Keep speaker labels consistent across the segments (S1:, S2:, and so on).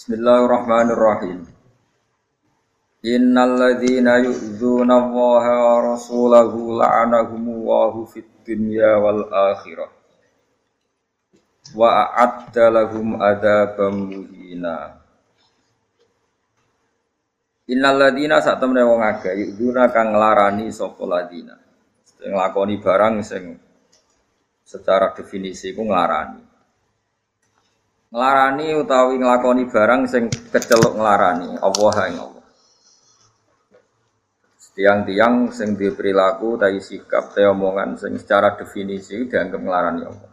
S1: Bismillahirrahmanirrahim. Innal ladzina yu'dzuna Allaha wa rasulahu la'anahumullahu fid dunya wal akhirah. Wa a'adda lahum adzaban muhina. Innal ladzina sak wong akeh yu'dzuna kang nglarani sapa ladzina. Sing nglakoni barang sing secara definisi ku nglarani. Nglarani utawi nglakoni barang sing keceluk nglarani Allah ing Allah. Tiang-tiang sing di perilaku sikap tai omongan sing secara definisi dianggap nglarani Allah.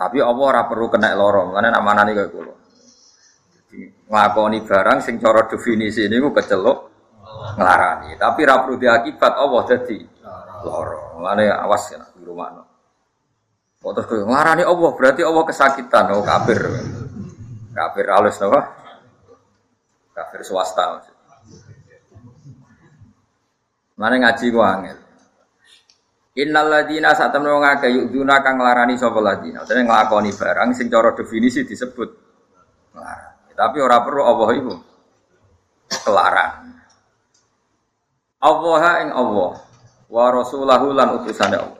S1: Tapi Allah ora perlu kena lorong, karena amanane kaya kula. Jadi nglakoni barang sing cara definisi niku keceluk nglarani, tapi ora perlu diakibat Allah dadi lorong. Mulane awas ya di rumah. Kok terus kowe Allah, berarti Allah kesakitan, oh kafir. Kafir halus napa? Kafir swasta. Mana ngaji ku angel. Innal ladina temen wong akeh yuduna kang nglarani sapa ladina. Dene nglakoni barang sing cara definisi disebut nglarani. Tapi ora perlu Allah iku kelarang. Allah ing Allah wa rasulahu lan utusane Allah.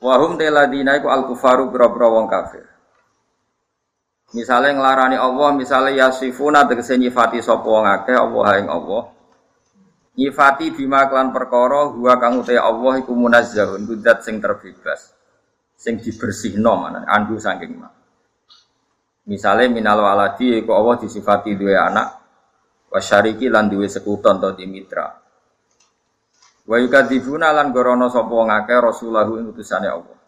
S1: Wahum teladina iku al kufaru boro-boro wong kafir. Misalnya ngelarani Allah, misalnya yasifuna tegese nyifati sapa wong akeh Allah ing Allah. Nyifati bima klan perkara huwa kang uta Allah iku munazzahun kudat sing terbebas. Sing dibersihno mana andu saking ma. Misalnya minal waladi iku Allah disifati duwe anak wasyariki lan duwe sekuton atau dimitra. Wa yukadzibuna lan gorono sapa wong akeh rasulahu ing utusane Allah.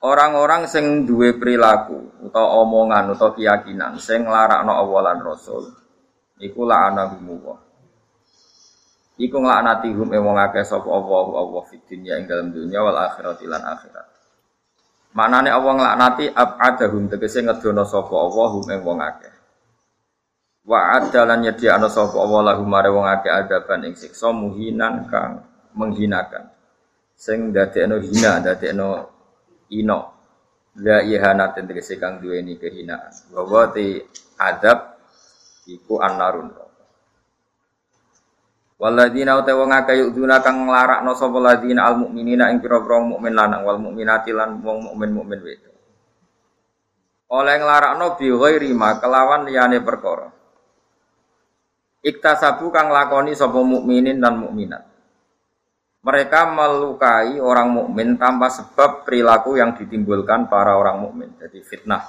S1: Orang-orang sing duwe perilaku utawa omongan utawa keyakinan sing nglarakno Allah lan Rasul iku la'anahumullah. Iku nglaknati hum ing wong akeh sapa Allah Allah fid dunya ing dalam dunya wal akhirat lan akhirat. Manane Allah nglaknati ab'adahum tegese ngedono sapa Allah hum ing wong akeh. Wa adalan ana sapa Allah lahum mare wong akeh adaban ing siksa muhinan kang menghinakan. Sing dadekno hina, dadekno ino. La ihana tegese kang duweni kehinaan. Wa adab iku annarun. Waladina uta wong akeh yuduna kang nglarakno sapa ladina al mukminina ing pira-pira mukmin lanang wal mukminati lan wong mukmin mukmin wedok. Oleh nglarakno bi ghairi ma kelawan liyane perkara. Iktasabu kang lakoni sapa mukminin dan mukminat. Mereka melukai orang mukmin tanpa sebab perilaku yang ditimbulkan para orang mukmin. Jadi fitnah.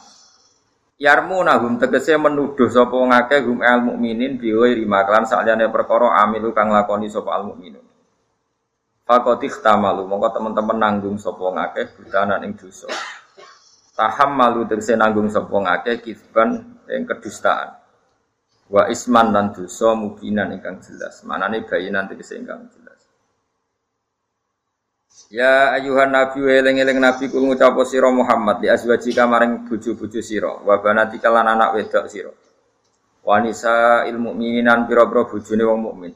S1: Yarmunahum tegese menuduh sapa ngake hum al mukminin biwa rimaklan sakjane perkara amilu kang lakoni sapa al mukminun. Fakot ikhtamalu mongko teman-teman nanggung sapa ngake budanan ing dosa. Taham malu tegese nanggung sapa ngake kisban ing kedustaan wa isman lan dosa mubinan ingkang jelas. Manane bayinan tegese ingkang jelas. Ya ayuhan nabi wa eling-eling nabi kul ngucap sira Muhammad di azwajika maring bojo-bojo sira wa banatika lan anak wedok sira. Wanisa ilmu mukmininan pira-pira bojone wong mukmin.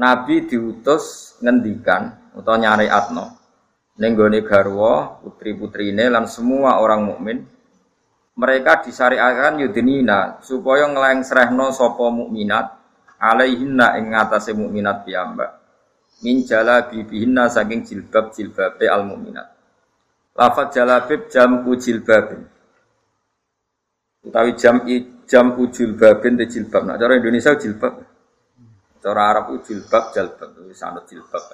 S1: Nabi diutus ngendikan utawa nyari atno gone garwa putri-putrine lan semua orang mukmin mereka disyariatkan yudinina supaya nglengsrehno sapa mukminat alaihinna ing ngatasé mukminat piyambak. Min jalabibihinna saking jilbab jilbabe al mukminat lafat jalabib jamku jilbabin. Utawi jam jamku jilbabin te jilbab. Nah cara Indonesia jilbab? Cara Arab jilbab jalbab. Anut jilbab.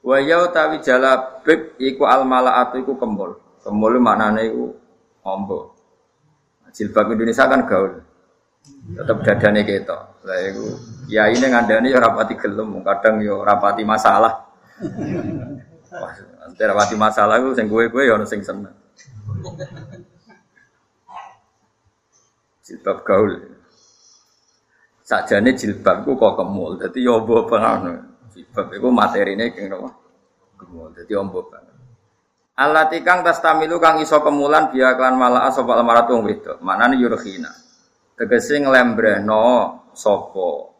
S1: Wa ya utawi jalabib iku al malaatu iku kembul kembul maknane iku ombo. Jilbab Indonesia kan gaul. Tetap dadane kita. Lah iku ya ini ngandani ya rapati gelem, kadang yo ya rapati masalah. Wah, rapati masalah iku sing kowe-kowe ya ono sing seneng. Jilbab gaul. Sajane jilbab ku kok kemul, dadi yo mbok pengen. Jilbab iku materine keng nopo? Kemul, dadi ombo banget. Allah tikang tas tamilu kang iso kemulan biya klan malah sapa almaratu wong wedok. Manane yurkhina. Tegese nglembrehno sapa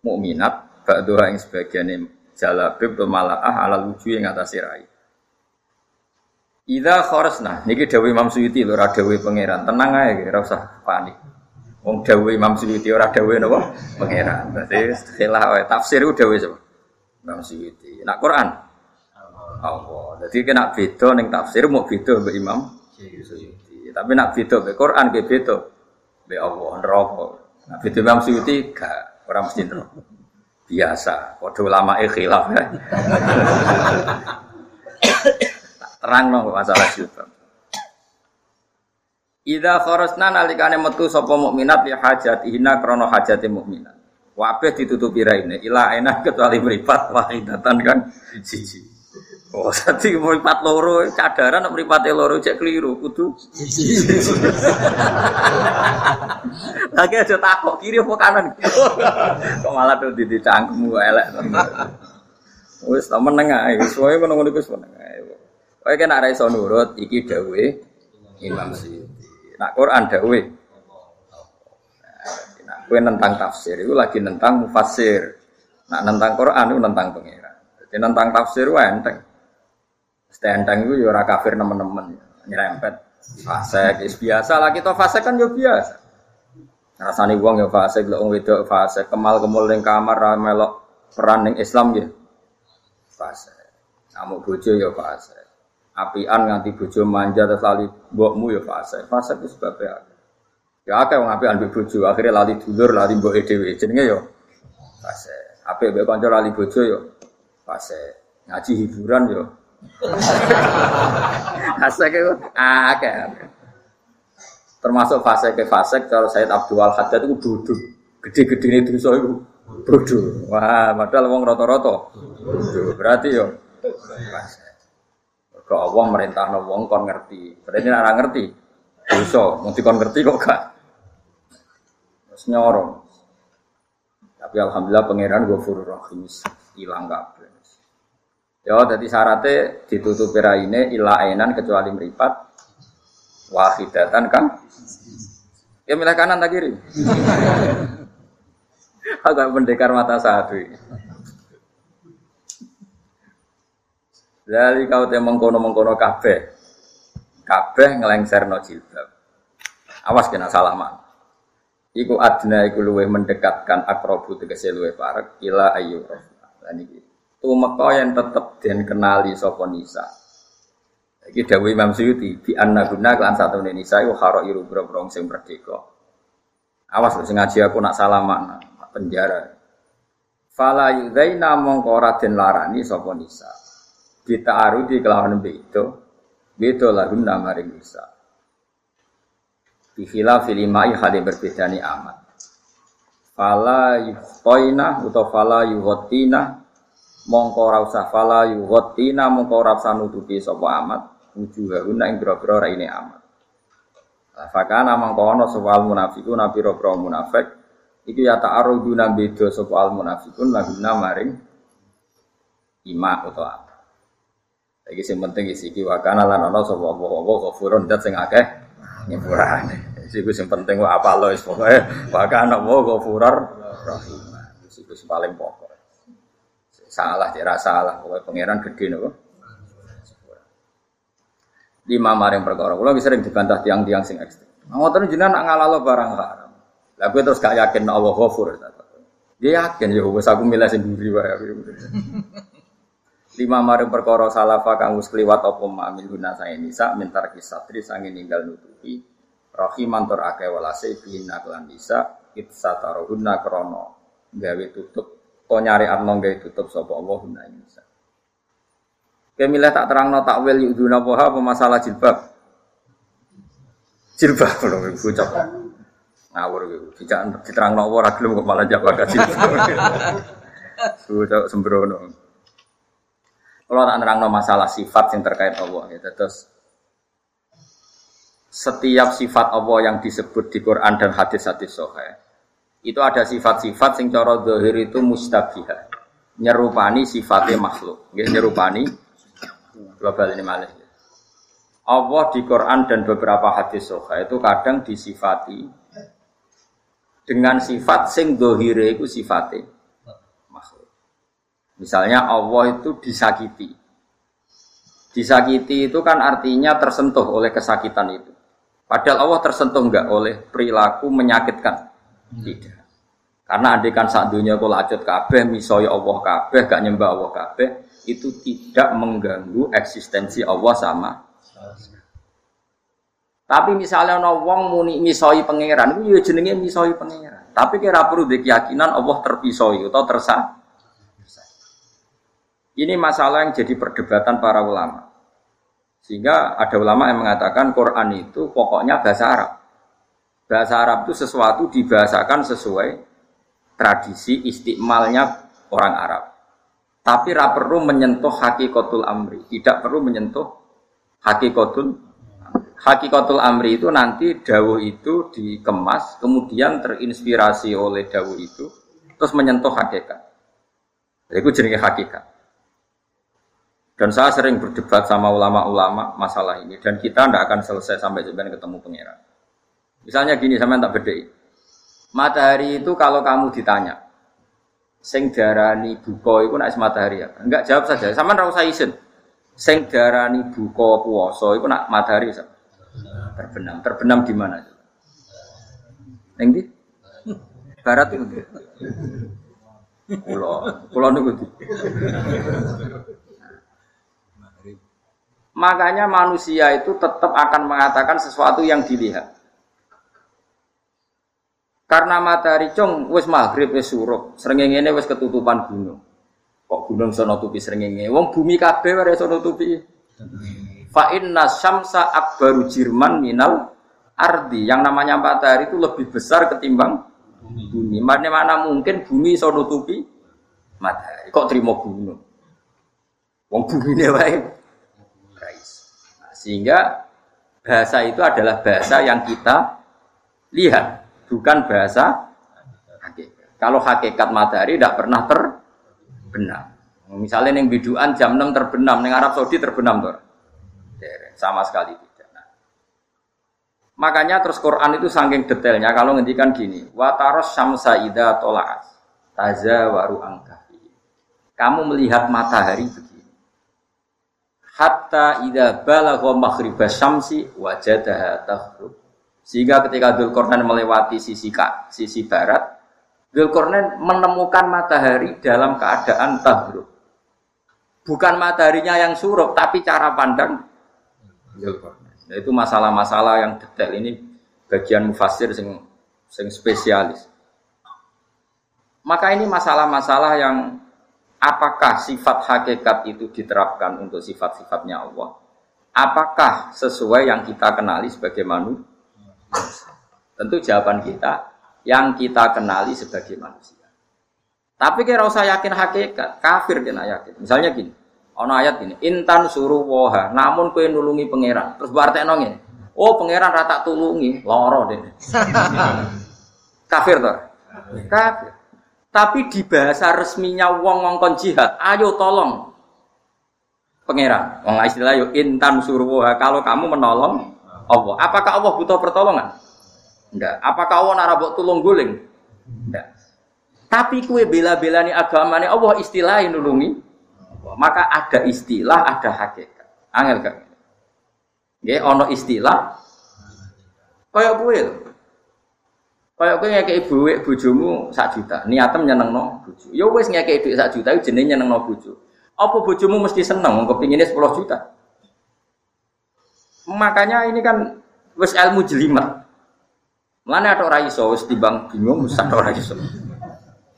S1: mukminat ba'dha ing sebagiane jalabib to malaah ala lucu ing atase rai. Ida nah, niki Dewi Imam Suyuti lho, ora pangeran. Tenang ae, ora usah panik. Wong dawuh Imam Suyuti ora dawuh napa? Pangeran. Berarti khilah wae tafsir dawuh sapa? Imam Suyuti. Nak Quran Allah. Jadi kena beda ning tafsir mau beda mbek Imam Suyuti. Tapi nak beda mbek Quran ge beda mbek Allah neraka. Nak beda Imam Suyuti gak ora mesti neraka. Biasa, padha ulama khilaf ya. terang no masalah jilbab. Ida kharasna nalikane metu sapa mukminat li hajatihina krana hajate mukminat. Wabe ditutupi raine ila enak kecuali mripat wahidatan kan siji. Oh, dadi mripat loro cadaran nek mripate loro cek keliru kudu. Lagi aja takok kiri apa kanan. Kok malah tuh di cangkemmu elek. Wis ta meneng ae, wis wae ngono-ngono wis meneng ae. Kowe kena ra iso nurut iki dawuhe Imam Suyuti. Nak Quran dawuhe Nah, kowe nentang tafsir itu lagi nentang mufassir. Nak nentang Quran itu nentang pengira. Jadi nentang tafsir itu enteng. Stenteng itu ya ora kafir nemen-nemen, nyerempet. Fasek is biasa lah kita fasek kan ya biasa. Rasane wong ya fasek, lek wong wedok fasek, kemal-kemul ning kamar ra melok peran ning Islam ya. Fasek. Kamu bojo ya fasek apian nganti bojo manja terus lali mbokmu ya fase. Fase itu sebabnya. Ya akeh wong apian mbek bojo, akhirnya lali dulur, lali mbok dhewe. Jenenge ya fase. Apik mbek kanca lali bojo ya fase. Ngaji hiburan ya. Fase ke akeh. Termasuk fase ke fase kalau Said Abdul Haddad itu bodoh. Gede-gede ini dosa itu bodoh. Wah, padahal wong bodoh. Berarti yo. Ke Allah merintah wong kon ngerti. Berarti nek ngerti, dosa. Mesti kon ngerti kok gak. Terus nyorong. Tapi alhamdulillah pangeran Ghafurur Rahim hilang kabeh. Ya, jadi syaratnya ditutupi raine ila ainan kecuali meripat wahidatan kan? Ya milih kanan tak kiri. Agak pendekar mata satu. Lali kau teh mengkono mengkono kabeh, kabeh no jilbab. Awas kena salaman. Iku adna iku luweh mendekatkan akrobu tegese luweh parek ila ayu Lan iki tumeka yang tetep den kenali sapa nisa. Iki dawuh Imam Suyuti di anna guna kelan satu nisa iku haro iru bro sing merdeka. Awas sing ngaji aku nak salaman penjara. Fala yudaina mongko ora den larani sapa nisa kita arudi kelawan beto beto lagu nama bisa Bihila filimai berbeda ni amat. Fala yuhtoina atau fala yuhotina mongko rausa fala yuhotina mongko rausa nutupi sopo amat wujuhahuna ing biro-biro raine amat. Fakana mongko ono soal munafikun nabi biro munafik Iki ya ta'aruduna beda soal munafikun laguna maring ima atau apa. Iki sing penting isi iki wakana lan ana sapa apa-apa ghafurun dat sing akeh nyepurane. Iki sing penting apa lo wis pokoke wakana wa ghafurur rahim. Iki sing paling pokok. Salah tidak salah pokoke pangeran gede nopo. Lima maring perkara kula bisa sering dibantah tiang-tiang sing ekstrem. Ngoten jenengan nak ngalalo barang haram. Lah gue terus gak yakin Allah ghafur. Dia yakin ya wis aku milih sendiri wae. lima maring perkara salafa kang wis kliwat apa guna saya nisa mintar kisatri sange ninggal nutupi rahiman tur akeh walase bina kelan bisa itsatarohunna krono gawe tutup to nyari arno gawe tutup sapa Allah guna nisa Kemilah tak terang no takwil yuduna poha apa masalah jilbab jilbab lho ibu cok ngawur gitu tidak diterang no ora gelem kok malah jawab Sudah sembrono. Kalau tak nerangno masalah sifat yang terkait Allah gitu. Terus setiap sifat Allah yang disebut di Quran dan hadis-hadis sahih itu ada sifat-sifat sing cara zahir itu mustabihah nyerupani sifatnya makhluk nggih nyerupani global ini malah Allah di Quran dan beberapa hadis sahih itu kadang disifati dengan sifat sing dohire itu sifatnya Misalnya Allah itu disakiti. Disakiti itu kan artinya tersentuh oleh kesakitan itu. Padahal Allah tersentuh enggak oleh perilaku menyakitkan. Tidak. Karena andikan saat dunia kau lacut kabeh, misalnya Allah kabeh, gak nyembah Allah kabeh, itu tidak mengganggu eksistensi Allah sama. Tapi misalnya wong muni misoi pangeran, itu ya jenenge misoi pangeran. Tapi kira perlu keyakinan Allah terpisoi atau tersah. Ini masalah yang jadi perdebatan para ulama. Sehingga ada ulama yang mengatakan Quran itu pokoknya bahasa Arab. Bahasa Arab itu sesuatu dibahasakan sesuai tradisi istimalnya orang Arab. Tapi ra perlu menyentuh hakikatul amri, tidak perlu menyentuh hakikatul hakikatul amri itu nanti dawuh itu dikemas, kemudian terinspirasi oleh dawuh itu, terus menyentuh hakikat. Itu jenis hakikat. Dan saya sering berdebat sama ulama-ulama masalah ini, dan kita tidak akan selesai sampai sebenarnya ketemu pangeran. Misalnya gini, sama tak beda. Matahari itu kalau kamu ditanya, sing darani buka itu nak matahari ya. Enggak jawab saja. Sama ora usah isin. Sing darani buka puasa itu nak matahari ya. Terbenam. Terbenam di mana? Ning? Barat itu. Pulau, pulau niku Makanya manusia itu tetap akan mengatakan sesuatu yang dilihat. Karena matahari cong wis maghrib wis surup, srengenge wis ketutupan gunung. Kok gunung sono tutupi srengenge? Wong bumi kabeh ora iso nutupi. Fa inna syamsa akbaru jirman minal ardi. Yang namanya matahari itu lebih besar ketimbang bumi. Mana mana mungkin bumi iso nutupi matahari. Kok terima gunung? Wong bumi ini wae. Sehingga bahasa itu adalah bahasa yang kita lihat bukan bahasa hakikat. Kalau hakikat matahari tidak pernah terbenam. Misalnya yang biduan jam 6 terbenam, yang Arab Saudi terbenam tuh. Sama sekali tidak. Nah. Makanya terus Quran itu saking detailnya kalau ngendikan gini, wataros samsa ida tolaas taza waru angkahi. Kamu melihat matahari begini. Hatta ida balagha maghribas syamsi wajadaha taghrub sehingga ketika Dzulkarnain melewati sisi kak, sisi barat, Dzulkarnain menemukan matahari dalam keadaan tahrub. Bukan mataharinya yang surup, tapi cara pandang. Nah, itu masalah-masalah yang detail ini bagian mufasir sing sing spesialis. Maka ini masalah-masalah yang apakah sifat hakikat itu diterapkan untuk sifat-sifatnya Allah? Apakah sesuai yang kita kenali sebagai manusia? Tentu jawaban kita yang kita kenali sebagai manusia. Tapi kira usah yakin hakikat, kafir kena yakin. Misalnya gini, ono ayat ini, intan suruh woha, namun kue nulungi pangeran. Terus berarti nongin, oh pangeran rata tulungi, loro deh. kafir toh? Kafir. Tapi di bahasa resminya wong ngongkon jihad, ayo tolong pangeran. Wong istilah yo intan suruh woha, kalau kamu menolong Allah. Apakah Allah butuh pertolongan? Enggak. Apakah Allah narabok tulung guling? Enggak. Tapi kue bela-belani agamanya Allah istilah nulungi. Maka ada istilah, ada hakikat. Angel kan? Ya, ono istilah. Kayak kue Kayak kue ngekei buwek bojomu sak juta. Niatem nyenengno bojo. Ya wis ngekei duit sak juta jenenge nyenengno bojo. Apa bojomu mesti seneng kepinginnya 10 juta? Makanya ini kan wis ilmu jelimet. Mana ada orang iso wis timbang bingung wis ada orang iso.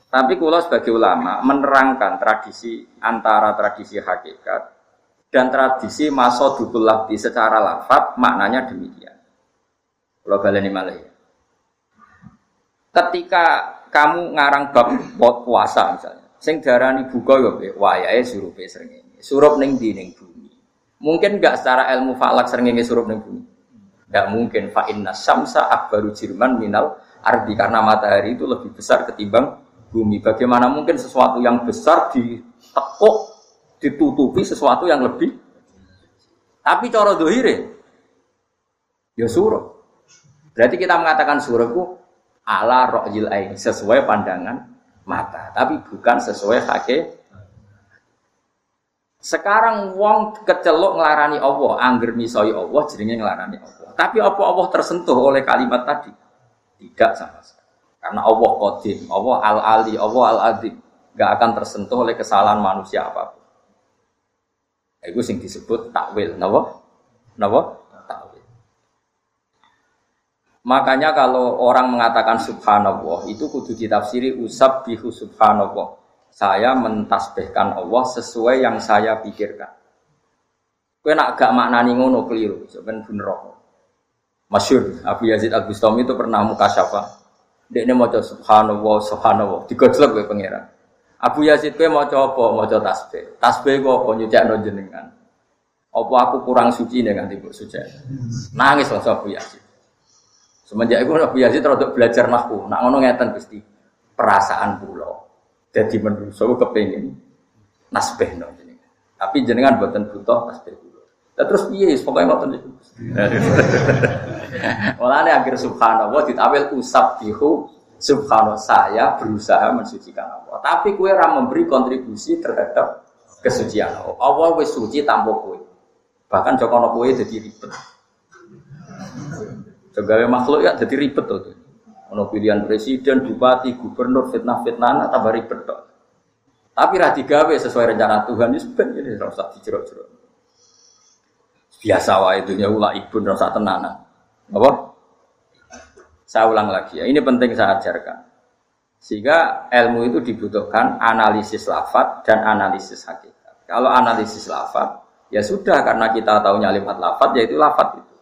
S1: Tapi kalau sebagai ulama menerangkan tradisi antara tradisi hakikat dan tradisi masodukul labdi secara lafat maknanya demikian. Kalau baleni malih. Ketika kamu ngarang bab puasa misalnya, sing darani buka ya wayahe surupe srengenge. Surup ning di ning bumi. Mungkin enggak secara ilmu falak srengenge surup ning bumi. Enggak mungkin fa inna samsa akbaru jirman minal ardi karena matahari itu lebih besar ketimbang bumi. Bagaimana mungkin sesuatu yang besar ditekuk ditutupi sesuatu yang lebih tapi cara dohire ya suruh. Berarti kita mengatakan suruh itu ala ro'jil ain sesuai pandangan mata, tapi bukan sesuai hakikat Sekarang wong kecelok ngelarani Allah, angger misoi Allah jenenge ngelarani Allah. Tapi apa Allah tersentuh oleh kalimat tadi? Tidak sama sekali. Karena Allah Qadim, Allah Al-Ali, Allah Al-Adim. Gak akan tersentuh oleh kesalahan manusia apa pun. Itu sing disebut takwil. Napa? Napa? Takwil. Makanya kalau orang mengatakan subhanallah, itu kudu ditafsiri usab bihu subhanallah saya mentasbihkan Allah sesuai yang saya pikirkan. Kue nak gak maknani ngono keliru, sebenarnya bener Masyur, Abu Yazid Al Bustami itu pernah muka syafa. Dia ini mau subhanallah, subhanallah, digojlok gue pangeran. Abu Yazid kue mau coba, mau coba tasbih. Tasbih gue apa nyucak jenengan. Apa aku kurang suci dengan tiba suci? Nangis langsung Abu Yazid. Semenjak itu Abu Yazid terus belajar nahu. Nak ngono ngeten pasti perasaan pulau. Jadi menungso kepengen nasbeh no Tapi jenengan buatan butuh nasbeh dulu. Dan terus piye pokoknya ngoten niku. Mulane akhir subhanallah ditawil usabbihu subhanallah saya berusaha mensucikan Allah. Tapi kue ram memberi kontribusi terhadap kesucian Allah. Allah wis suci tanpa kue. Bahkan jokono kue jadi ribet. Segala makhluk ya jadi ribet tuh. Ono pilihan presiden, bupati, gubernur, fitnah-fitnah, tambah ribet dok. Tapi rati gawe sesuai rencana Tuhan ini sebenarnya ini rasa dijerok-jerok. Biasa wae dunia ulah ibu rasa tenanan. Apa? Saya ulang lagi ya. Ini penting saya ajarkan. Sehingga ilmu itu dibutuhkan analisis lafat dan analisis hakikat. Kalau analisis lafat, ya sudah karena kita tahu lewat lafat, yaitu lafat itu.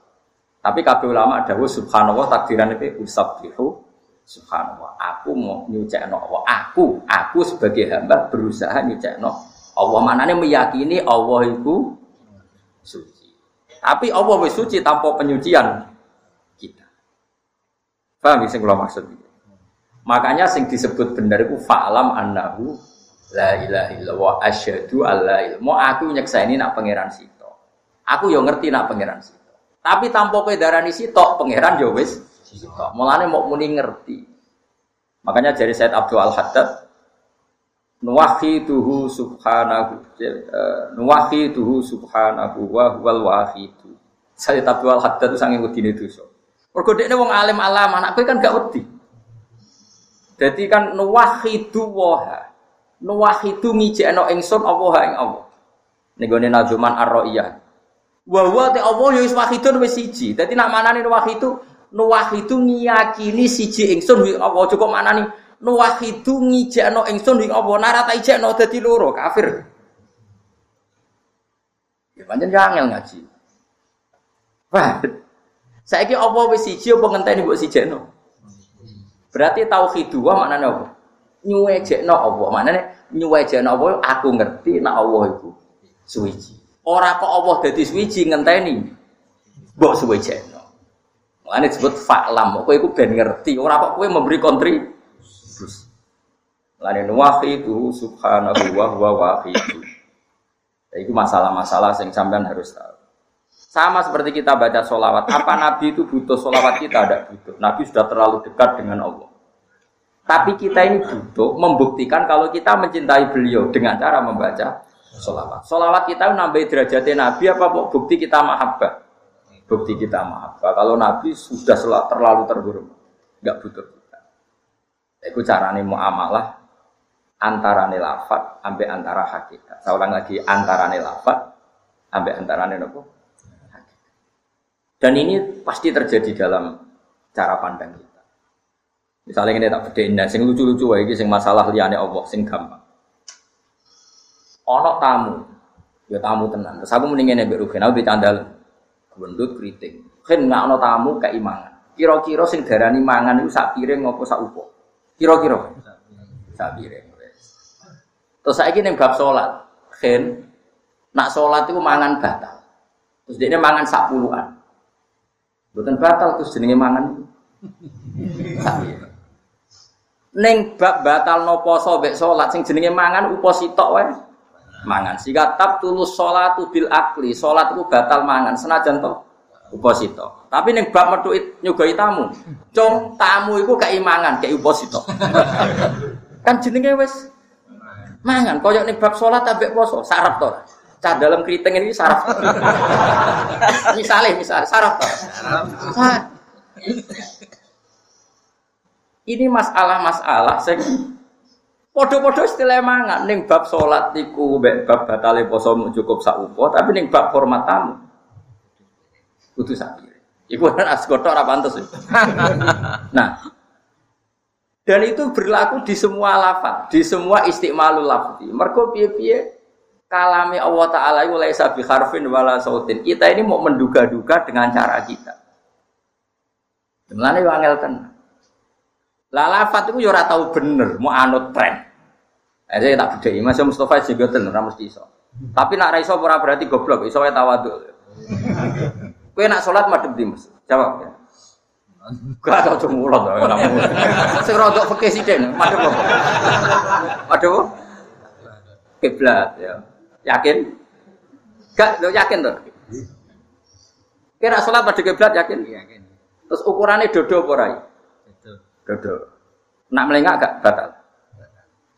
S1: Tapi kabeh ulama dawuh subhanallah takdiran itu usabbihu subhanallah. Aku mau nyucekno Allah. Aku, aku sebagai hamba berusaha nyucekno Allah. Manane meyakini Allah itu suci. Tapi Allah wis suci tanpa penyucian kita. Paham sing kula maksud? Makanya sing disebut benar itu fa'lam annahu la ilaha illallah asyhadu alla ilaha Mau aku nyekseni nak pangeran sito. Aku yo ngerti nak pangeran sito. Tapi tanpa kowe darani sitok, pangeran yo wis sitok. Mulane mau muni ngerti. Makanya dari Said Abdul Al Haddad nuwahiduhu subhanahu eh, nuwahiduhu subhanahu wa huwal wahidu. Said Abdul Al Haddad itu sange wedine dosa. Mergo dekne wong alim alam, anak kowe kan gak wedi. Jadi kan nuwahidu waha. Nuwahidu ngijekno ingsun Allah ing Allah. Ning gone Nazuman Ar-Ra'iyah. Wa wa te Allah ya wis wahidun wis siji. Dadi nak manane wahidu nuwahidu ngiyakini siji ingsun wi Allah cukup manani nuwahidu ngijekno ingsun wi Allah nara ta ijekno dadi loro kafir. Ya pancen angel ngaji. Wah. Saiki Allah wis siji apa ngenteni mbok sijekno? Berarti tauhid wa maknane apa? Nyuwejekno Allah. Maknane nyuwejekno Allah aku ngerti nek Allah iku suwiji. Ora kok Allah dadi suwiji ngenteni. Mbok suwe jeno. Mulane disebut fa'lam. Kowe iku ben ngerti, ora kok kowe memberi kontribusi. Mulane wahidu subhanahu wa huwa wahidu. Ya, itu masalah-masalah yang sampean harus tahu. Sama seperti kita baca solawat. Apa Nabi itu butuh solawat kita? Tidak butuh. Nabi sudah terlalu dekat dengan Allah. Tapi kita ini butuh membuktikan kalau kita mencintai beliau dengan cara membaca solawat. Solawat kita nambah derajatnya Nabi apa bukti kita mahabbah? Bukti kita mahabbah. Kalau Nabi sudah terlalu terhormat, nggak butuh kita. Itu carane muamalah antara lafat sampai antara hakikat. Saya ulang lagi antara lafat sampai antara nopo Dan ini pasti terjadi dalam cara pandang kita. Misalnya ini tak bedain, nah, sing lucu-lucu wae sing masalah liane Allah, sing gampang ono tamu. Ya tamu tenan. Terus aku mendingin ya Rugen aku dicandal bendut keriting. Kan nggak ono tamu keimangan kira-kira sing darani mangan itu sak piring ngopo sak upo kira-kira. Sak piring terus saya ingin bab sholat kan nak sholat itu mangan batal. Terus dia mangan sak puluhan. Bukan batal terus jenenge mangan. Sak piring. Neng bab batal no poso bek sholat sing jenenge mangan upo sitok mangan. Sehingga tab tulus sholat bil akli, sholat itu batal mangan. Senajan toh uposito. Tapi neng bab metu nyugoi tamu, cong tamu itu keimangan, kayak uposito. kan jenenge wes mangan. Koyok neng bab sholat abek poso, sarap toh. Cah dalam keriting ini saraf. misalnya, misalnya saraf. Saraf. Ini masalah-masalah sing podo-podo istilah mangan ning bab salat niku mbek bab batale poso cukup sak upo, tapi ning bab hormat tamu kudu sak Iku kan asgoto ora pantes. nah, dan itu berlaku di semua lafaz, di semua istimalul lafzi. Mergo piye-piye kalami Allah taala iku laisa bi harfin wala sautin. Kita ini mau menduga-duga dengan cara kita. Mulane wangel tenan. Lah lafat itu yo ora tau bener, mau anut tren. Eh saya tak bedheki, Mas Mustofa juga tenan ora mesti iso. Tapi nak ra iso ora berarti goblok, iso wae tawadhu. Kowe nak salat madhep di Mas? Jawab ya. Gak tau cuma mulot ora mulot. Sing rodok fikih sithik madhep apa? Madhep kiblat ya. Yakin? Gak, lo yakin tuh? Kira sholat pada kiblat yakin? Yakin. Terus ukurannya dodo apa rai? Dodo. Nak melengak gak batal.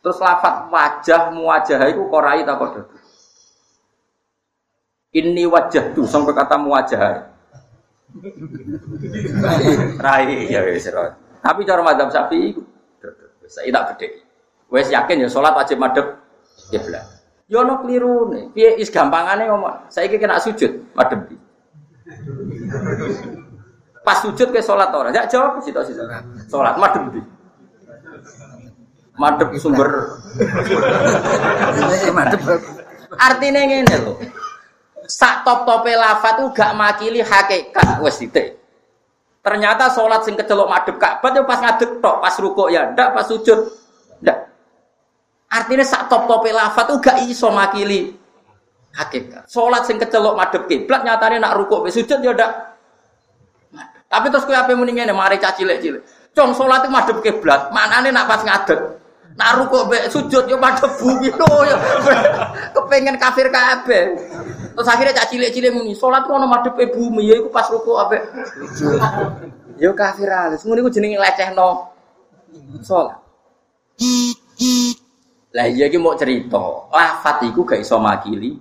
S1: Terus lafat wajah muwajah itu korai tak kok. Ini wajah tuh sampai kata muwajah. Rai ya wis Tapi cara madhab sapi itu saya tidak gede. Wes yakin ya sholat wajib kiblat. Yo ono klirune. Piye is gampangane ngomong. Saiki kena sujud madhep. Pas sujud ke salat ora? Ya jawab sih sih. Salat madhep di. Madhep sumber. Artinya ngene lho. Sak top-tope lafat tuh gak makili hakikat titik. Ternyata sholat sing kecelok madhep Ka'bah yo pas ngadeg tok, pas rukuk ya ndak, pas sujud ndak. Artinya sak top tope lafat tuh gak iso makili hakikat. Sholat sing kecelok madep kiblat nyatanya nak rukuk be sujud ya ndak. Tapi terus kue apa mendingan mari caci cilik cilik. Cong sholat itu madep kiblat, mana nih nak pas ngadeg. Nak rukuk be sujud yo madep bumi lo yo. Kepengen kafir kabe. Terus akhirnya caci cilik cilik muni itu ono madep bumi ya iku pas rukuk abe. Yo kafir alis. Muni ku jenenge no sholat. Lah iya ki mau cerita, lafat iku gak iso makili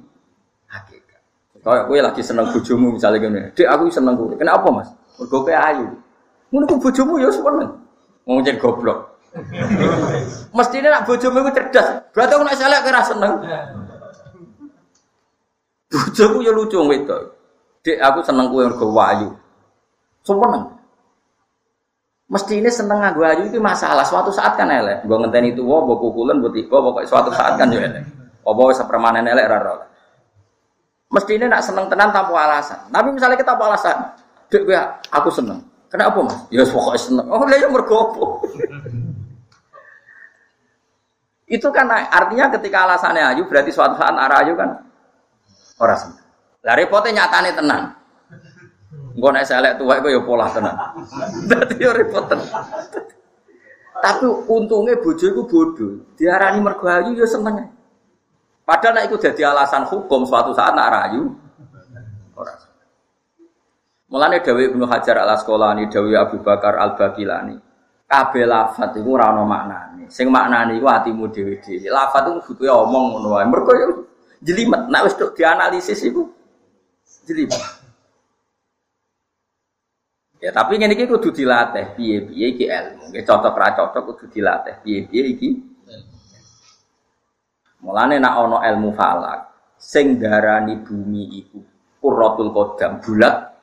S1: hakikat. Kayak kowe lagi seneng bojomu misalnya gini, "Dek, aku seneng kowe." Kenapa, Mas? Mergo kowe ayu. Ngono ku bojomu ya seneng. Wong jen goblok. Mestinya nak bojomu iku cerdas. Berarti aku nak selek kira seneng. Bojomu ya lucu wedok. Dek, aku seneng kowe mergo ayu. Seneng. Mesti ini seneng nganggo ayu itu masalah. Suatu saat kan elek. Gue ngenteni itu, wow, gue kukulan, gue tiba, pokoknya suatu saat kan ya elek. Oh, bawa sepermanen elek rara. Mesti ini nak seneng tenan tanpa alasan. Tapi misalnya kita apa alasan? Dek aku seneng. Kenapa mas? Ya pokoknya seneng. Oh, dia mergopo. itu kan artinya ketika alasannya ayu berarti suatu saat arah ayu kan orang seneng. Lah repotnya nyatane tenang. Engko nek selek tuwek kok ya pola tenan. Dadi yo repot tenan. Tapi untungnya bojo iku bodoh. Diarani mergo ayu ya seneng. Padahal nek iku dadi alasan hukum suatu saat nak rayu ora. Mulane Dawi Ibnu Hajar Al Asqalani, Dawi Abu Bakar Al Bakilani. Kabeh lafat iku ora ana maknane. Sing maknane iku atimu dhewe-dhewe. Lafat iku butuhe omong ngono wae. Mergo yo jelimet. Nek wis dianalisis iku jelimet. Ya tapi ini iki kudu dilatih piye-piye iki ilmu. Nggih cocok ra cocok kudu dilatih piye-piye iki. Mulane nak ana ilmu falak sing darani bumi iku qurratul qadam bulat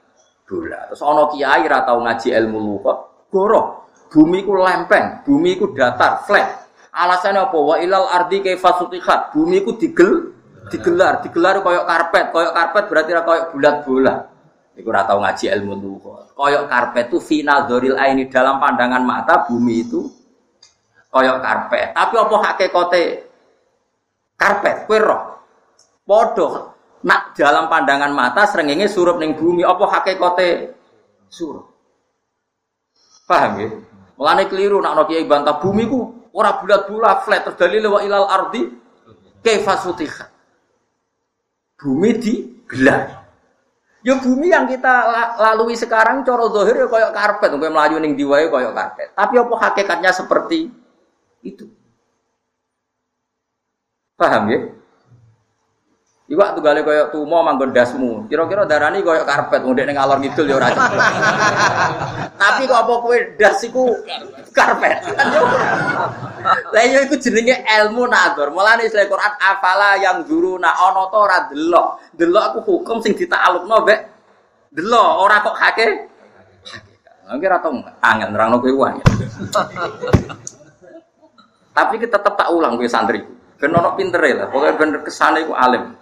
S1: bulat. Terus ana kiai ra tau ngaji ilmu lugat, goroh. Bumi ku lempeng, bumi ku datar, flat. Alasannya apa? Wa ilal ardi kaifa sutihat. Bumi ku digel digelar, digelar koyok karpet, koyok karpet berarti ra koyok bulat-bulat. Iku ora tau ngaji ilmu lugat. Koyok karpet itu final doril ini dalam pandangan mata bumi itu koyok karpet. Tapi apa hakikate karpet? Kue roh. Podo. Nak dalam pandangan mata serengenge surup ning bumi. Apa hakikate surup? Paham ya? Mulane keliru nak no kiai bantah bumi ku ora bulat-bulat flat terus dalil wa ilal ardi kaifa Bumi di gelar. Ya bumi yang kita lalui sekarang coro dohir ya koyok karpet, koyok melayu ning diwai koyok karpet. Tapi apa hakikatnya seperti itu? Paham ya? Iku waktu gale koyo tumo manggon dasmu. Kira-kira darani koyo karpet ngundek ning alor ngidul ya ora. Tapi kok apa kowe das iku karpet. Lah yo iku jenenge ilmu nador. Mulane Islam Quran afala yang guru na ana to ora delok. Delok aku hukum sing ditaklukno mbek delok ora kok hake. Hakikat. Ora tau angel nerangno kowe wae. Tapi kita tetap tak ulang kowe santri. Ben ono pintere lah, pokoknya bener kesane iku alim.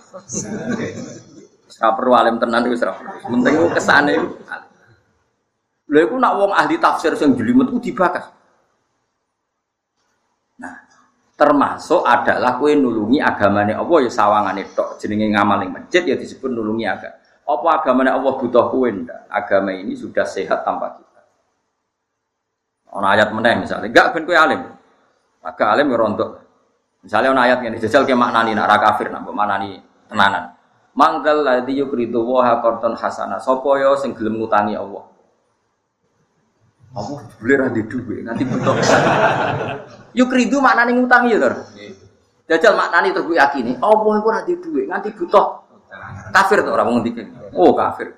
S1: Ora perlu alim tenan iku ora. Penting iku kesane iku. Lha iku nak wong ahli tafsir sing jelimet ku dibakas. Nah, termasuk adalah kue nulungi agamane Allah ya sawangane tok jenenge ngamal ning masjid ya disebut nulungi agama. Apa agamane Allah butuh kue ndak? Agama ini sudah sehat tanpa kita. Ono ayat meneh misalnya, enggak ben kue alim. Agak alim ya rontok. Misalnya ono ayat ngene, jajal ke maknani nak ra kafir nak maknani tenanan. Manggal ladzi yukridu wa qarton hasana. Sapa yo sing gelem ngutangi Allah. Allah boleh ra di dhuwit nanti butuh. yukridu maknani ngutangi ya, Tur. Jajal maknani terus yakini, Allah iku ra di dhuwit nganti butuh. Kafir to ora wong ngendike. Oh, kafir.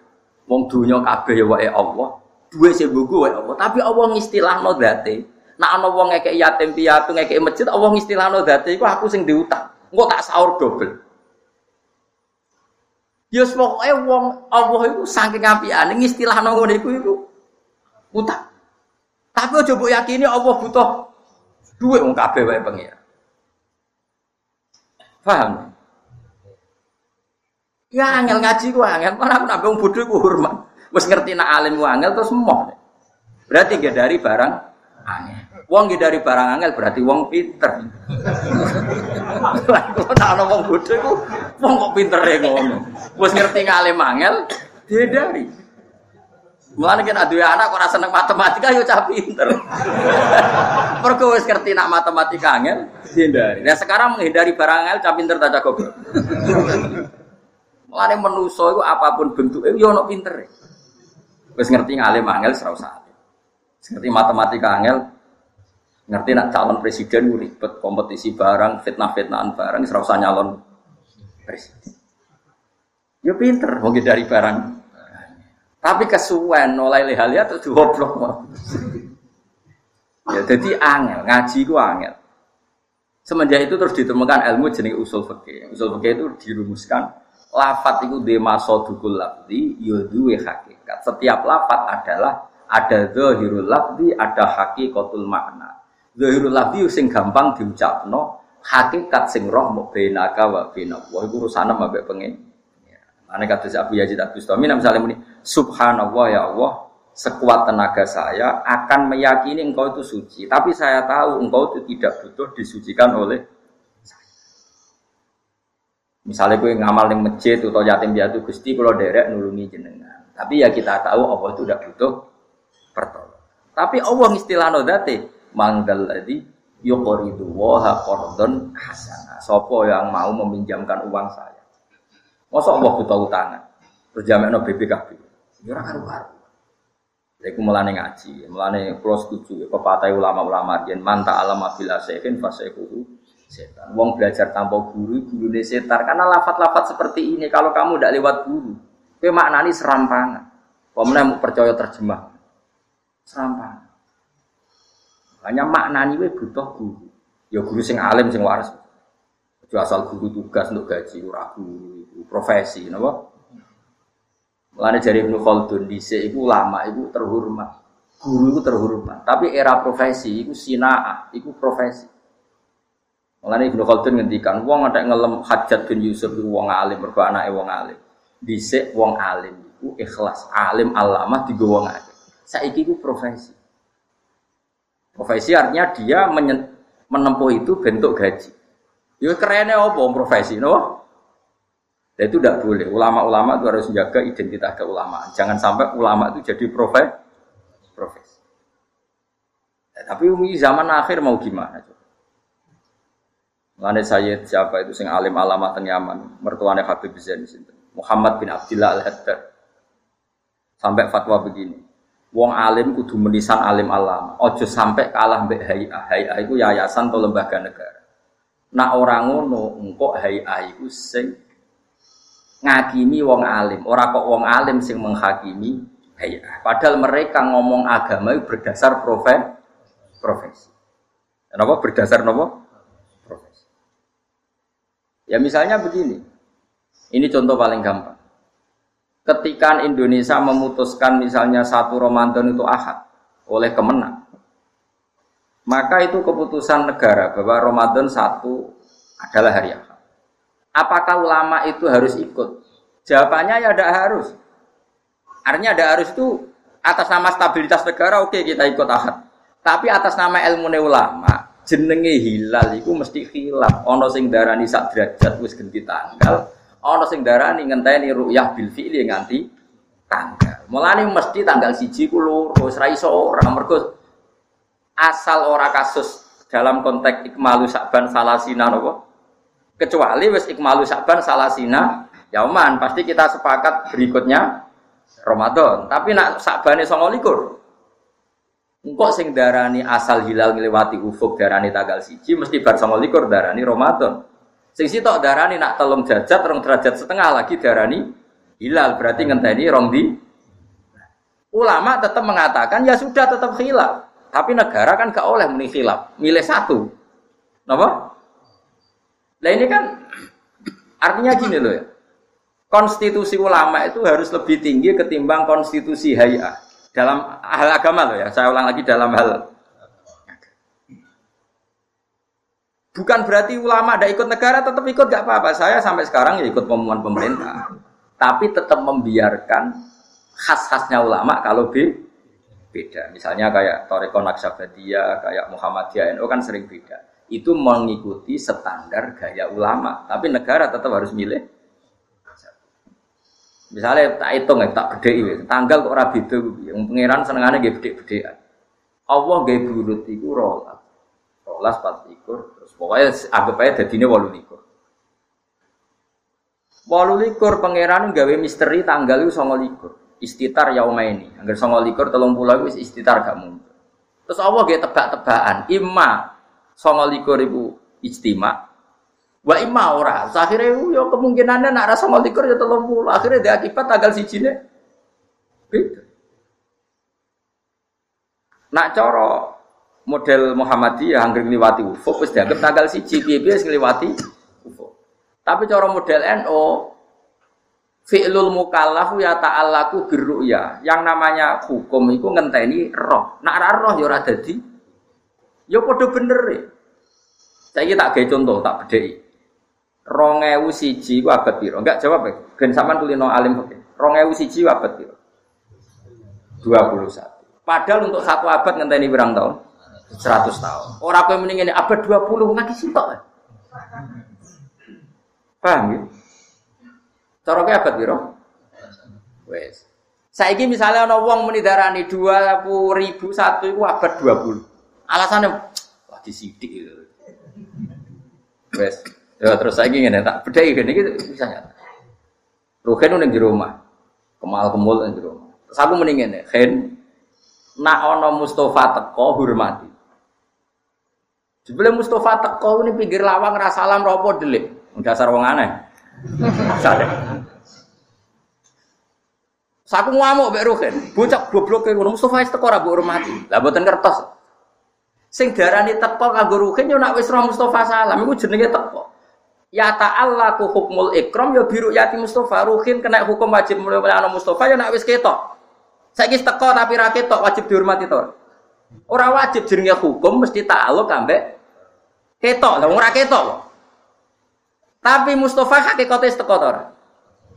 S1: Wong dunya kabeh ya wae Allah. Duwe sing wae Allah, tapi Allah ngistilahno dzate. Nak ana wong ngekek yatim piatu ngekek masjid, Allah ngistilahno dadi iku aku sing diutang. Engko tak sahur dobel. Ya pokoke wong Allah iku saking apikane ngistilahno ngono iku iku utang. Tapi aja mbok yakini Allah butuh duit wong kabeh wae pengira. Paham? Ya angel ngaji ku angel, mana aku nambah bodoh ku hormat. Wis ngerti nak alim ku angel terus moh. Berarti gak dari barang angel. Wong dari barang angel berarti wong pinter. Kok ana wong bodho iku wong kok pintere ngono. Wis ngerti ngalim angel dari. Mulane kan duwe anak kok ora seneng matematika yo cah pinter. Mergo wis ngerti nak matematika angel dihindari. Nah sekarang menghindari barang angel cah pinter ta cah goblok. Mulane menusa iku apa pun bentuke yo ono pintere. Wis ngerti ngalim angel usah. Ngerti matematika angel Ngerti nak calon presiden ribet kompetisi barang, fitnah-fitnahan barang, serau nyalon presiden. Ya pinter, mungkin dari barang. Tapi kesuwen oleh lehalia terus goblok. ya jadi angel, ngaji ku angel. Semenjak itu terus ditemukan ilmu jenis usul fikih. Usul fikih itu dirumuskan lafat itu demasodukul lafzi yoduwe ya hakikat. Setiap lafat adalah ada zahirul lafzi, ada hakikatul makna. Zahirul lafzi sing gampang diucapno, hakikat sing roh mau benaka wa bena. Wah iku urusane mbek pengen. Ane kata Abu Yazid Bustami misalnya muni subhanallah ya Allah sekuat tenaga saya akan meyakini engkau itu suci tapi saya tahu engkau itu tidak butuh disucikan oleh misalnya gue ngamal di masjid atau yatim piatu gusti kalau derek nulungi jenengan tapi ya kita tahu Allah itu tidak butuh pertolongan tapi Allah istilah nodate manggal tadi yukoridu waha kordon hasana. Sopo yang mau meminjamkan uang saya. Masa Allah buta utangan. Terus no BPKB. Ya karu-karu. Iku mulane ngaji, mulane kula setuju pepatah ulama-ulama yen manta alam bila sekin fasekuhu setan. Wong belajar tanpa guru, guru setar. Karena lafat-lafat seperti ini kalau kamu tidak lewat guru, kowe maknani serampangan. Mau percaya terjemah. Serampangan. Hanya maknani we butuh guru. Ya guru sing alim sing waras. Itu asal guru tugas untuk gaji ora guru profesi, napa? Mulane jari Ibnu Khaldun dhisik iku ulama iku terhormat. Guru itu terhormat, tapi era profesi iku sinaa, iku profesi. Mulane Ibnu Khaldun ngendikan wong ada ngelem Hajat bin Yusuf iku wong alim mergo anake wong alim. Dhisik wong alim iku ikhlas, alim alama digo wong alim. Saiki iku profesi. Profesi artinya dia menempuh itu bentuk gaji. Ya kerennya apa profesi, no? Dan itu tidak boleh. Ulama-ulama itu harus menjaga identitas keulamaan. Jangan sampai ulama itu jadi profesi. profesi. Ya, tapi umi zaman akhir mau gimana? Mengenai saya siapa itu sing alim alamat Yaman, mertuanya Habib Zain Muhammad bin Abdullah Al-Haddad. Sampai fatwa begini. Wong alim kudu menisan alim alam. Ojo sampai kalah mbek HIA. HIA itu yayasan atau lembaga negara. Nak orang ngono engko HIA itu sing ngakimi wong alim, ora kok wong alim sing menghakimi hayah. Padahal mereka ngomong agama itu berdasar profes profesi. Kenapa berdasar nopo? Profesi. Ya misalnya begini. Ini contoh paling gampang. Ketika Indonesia memutuskan misalnya satu Ramadan itu ahad oleh kemenang, maka itu keputusan negara bahwa Ramadan satu adalah hari ahad. Apakah ulama itu harus ikut? Jawabannya ya tidak harus. Artinya tidak harus itu atas nama stabilitas negara oke okay, kita ikut ahad. Tapi atas nama ilmu ulama jenenge hilal itu mesti hilaf. Ono sing darani sak derajat wis ganti tanggal. Ono sing darani ngenteni ru'yah bil fi'li nganti tanggal. Mulane mesti tanggal siji ku loro, ora iso ora mergo asal ora kasus dalam konteks ikmalu sakban salasina napa? Kecuali wis ikmalu sakban salasina yauman pasti kita sepakat berikutnya Ramadan. Tapi nak sakbane 29 Engkau sing darani asal hilal ngelewati ufuk darani tanggal siji mesti bar sama likur darani Ramadan. Sing sitok darani nak telung derajat, rong derajat setengah lagi darani hilal berarti ngenteni rong di. Ulama tetap mengatakan ya sudah tetap hilal, tapi negara kan gak oleh muni hilal, milih satu. Napa? Nah ini kan artinya gini loh ya. Konstitusi ulama itu harus lebih tinggi ketimbang konstitusi hayah dalam hal agama loh ya. Saya ulang lagi dalam hal Bukan berarti ulama ada ikut negara tetap ikut gak apa-apa. Saya sampai sekarang ya ikut pengumuman pemerintah. Tapi tetap membiarkan khas-khasnya ulama kalau B beda. Misalnya kayak Toreko Naksabadiyah, kayak Muhammadiyah NU kan sering beda itu mengikuti standar gaya ulama, tapi negara tetap harus milih. Misalnya tak hitung ya, tak beda tanggal kok rabi itu, yang pangeran senengannya gak beda-beda. Allah gak burut itu rolas, rolas empat likur, terus pokoknya anggap aja ini walu likur. Walu likur pangeran gawe misteri tanggal itu songo likur, istitar yauma ini, agar songo likur telung pulau itu istitar gak muncul. Terus Allah gak tebak-tebakan, imma songo likur ribu ijtima. Wa imma ora. Akhirnya yo kemungkinannya nak rasa songo likur ya telung puluh akhirnya dia akibat tanggal si cine beda. Nak coro model Muhammadiyah yang ngliwati ufuk wis dianggap tanggal siji piye-piye ufuk tapi cara model NO fi'lul mukallaf ya ta'allaku birru'ya yang namanya hukum itu ngenteni roh nak roh ya ora dadi Ya padha bener e. Saiki tak gawe contoh, tak bedheki. 2000 siji ku abad piro? Enggak jawab ya. Ben sampean kulino alim oke. 2000 siji abad piro? 21. Padahal untuk satu abad ngenteni berang tahun? 100 tahun. Orang kowe mending ini abad 20 ngaki sitok. Paham ya? Cara abad piro? Wes. Saiki misalnya ana wong muni darani 20.001 iku abad 20. Alasannya wah disidik itu. Wes, ya terus saya ingin tak beda ini gitu bisa nyata. Ruhen udah di rumah, kemal kemul di rumah. Terus aku mendingin ya, Hen, nak ono Mustafa teko hormati. Sebelum Mustafa teko ini pinggir lawang rasa alam ropo delik, dasar wong aneh. Sadar. Saku ngamuk mbek bocah goblok e ngono Mustafa teko ora mbok hormati. Lah mboten kertas. Sing darani teko kanggo ruhin yo nak wis roh Mustofa salam iku jenenge teko. Ya ta'ala ku hukmul ikram ya biru yati Mustafa ruhin kena hukum wajib mulai ana Mustafa ya nak wis ketok. Saiki teko tapi ra ketok wajib dihormati to. Ora wajib jenenge hukum mesti ta'aluk ambek ketok. Lah ora ketok. Tapi Mustafa hakikate teko to.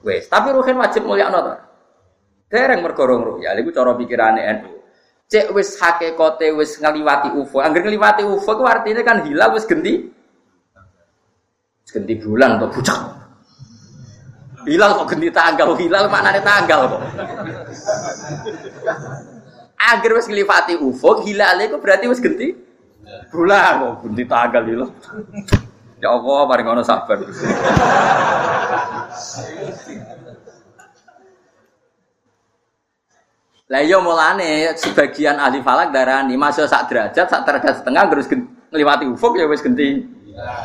S1: Wes, tapi ruhin wajib mulyakno to. Dereng mergo rong ya iku cara pikirane NU cek wis hakikate wis ngeliwati UFO. Angger ngeliwati UFO itu artinya kan hilal wis genti. Genti bulan atau pucak. Hilal kok genti tanggal, hilal maknane tanggal kok. Angger wis ngeliwati UFO, hilal itu berarti wis genti bulan kok genti tanggal hilal. Ya Allah, paling ngono sabar. Lah iya mulane sebagian ahli falak darani masa sak derajat, sak derajat setengah terus ngliwati ufuk ya wis genti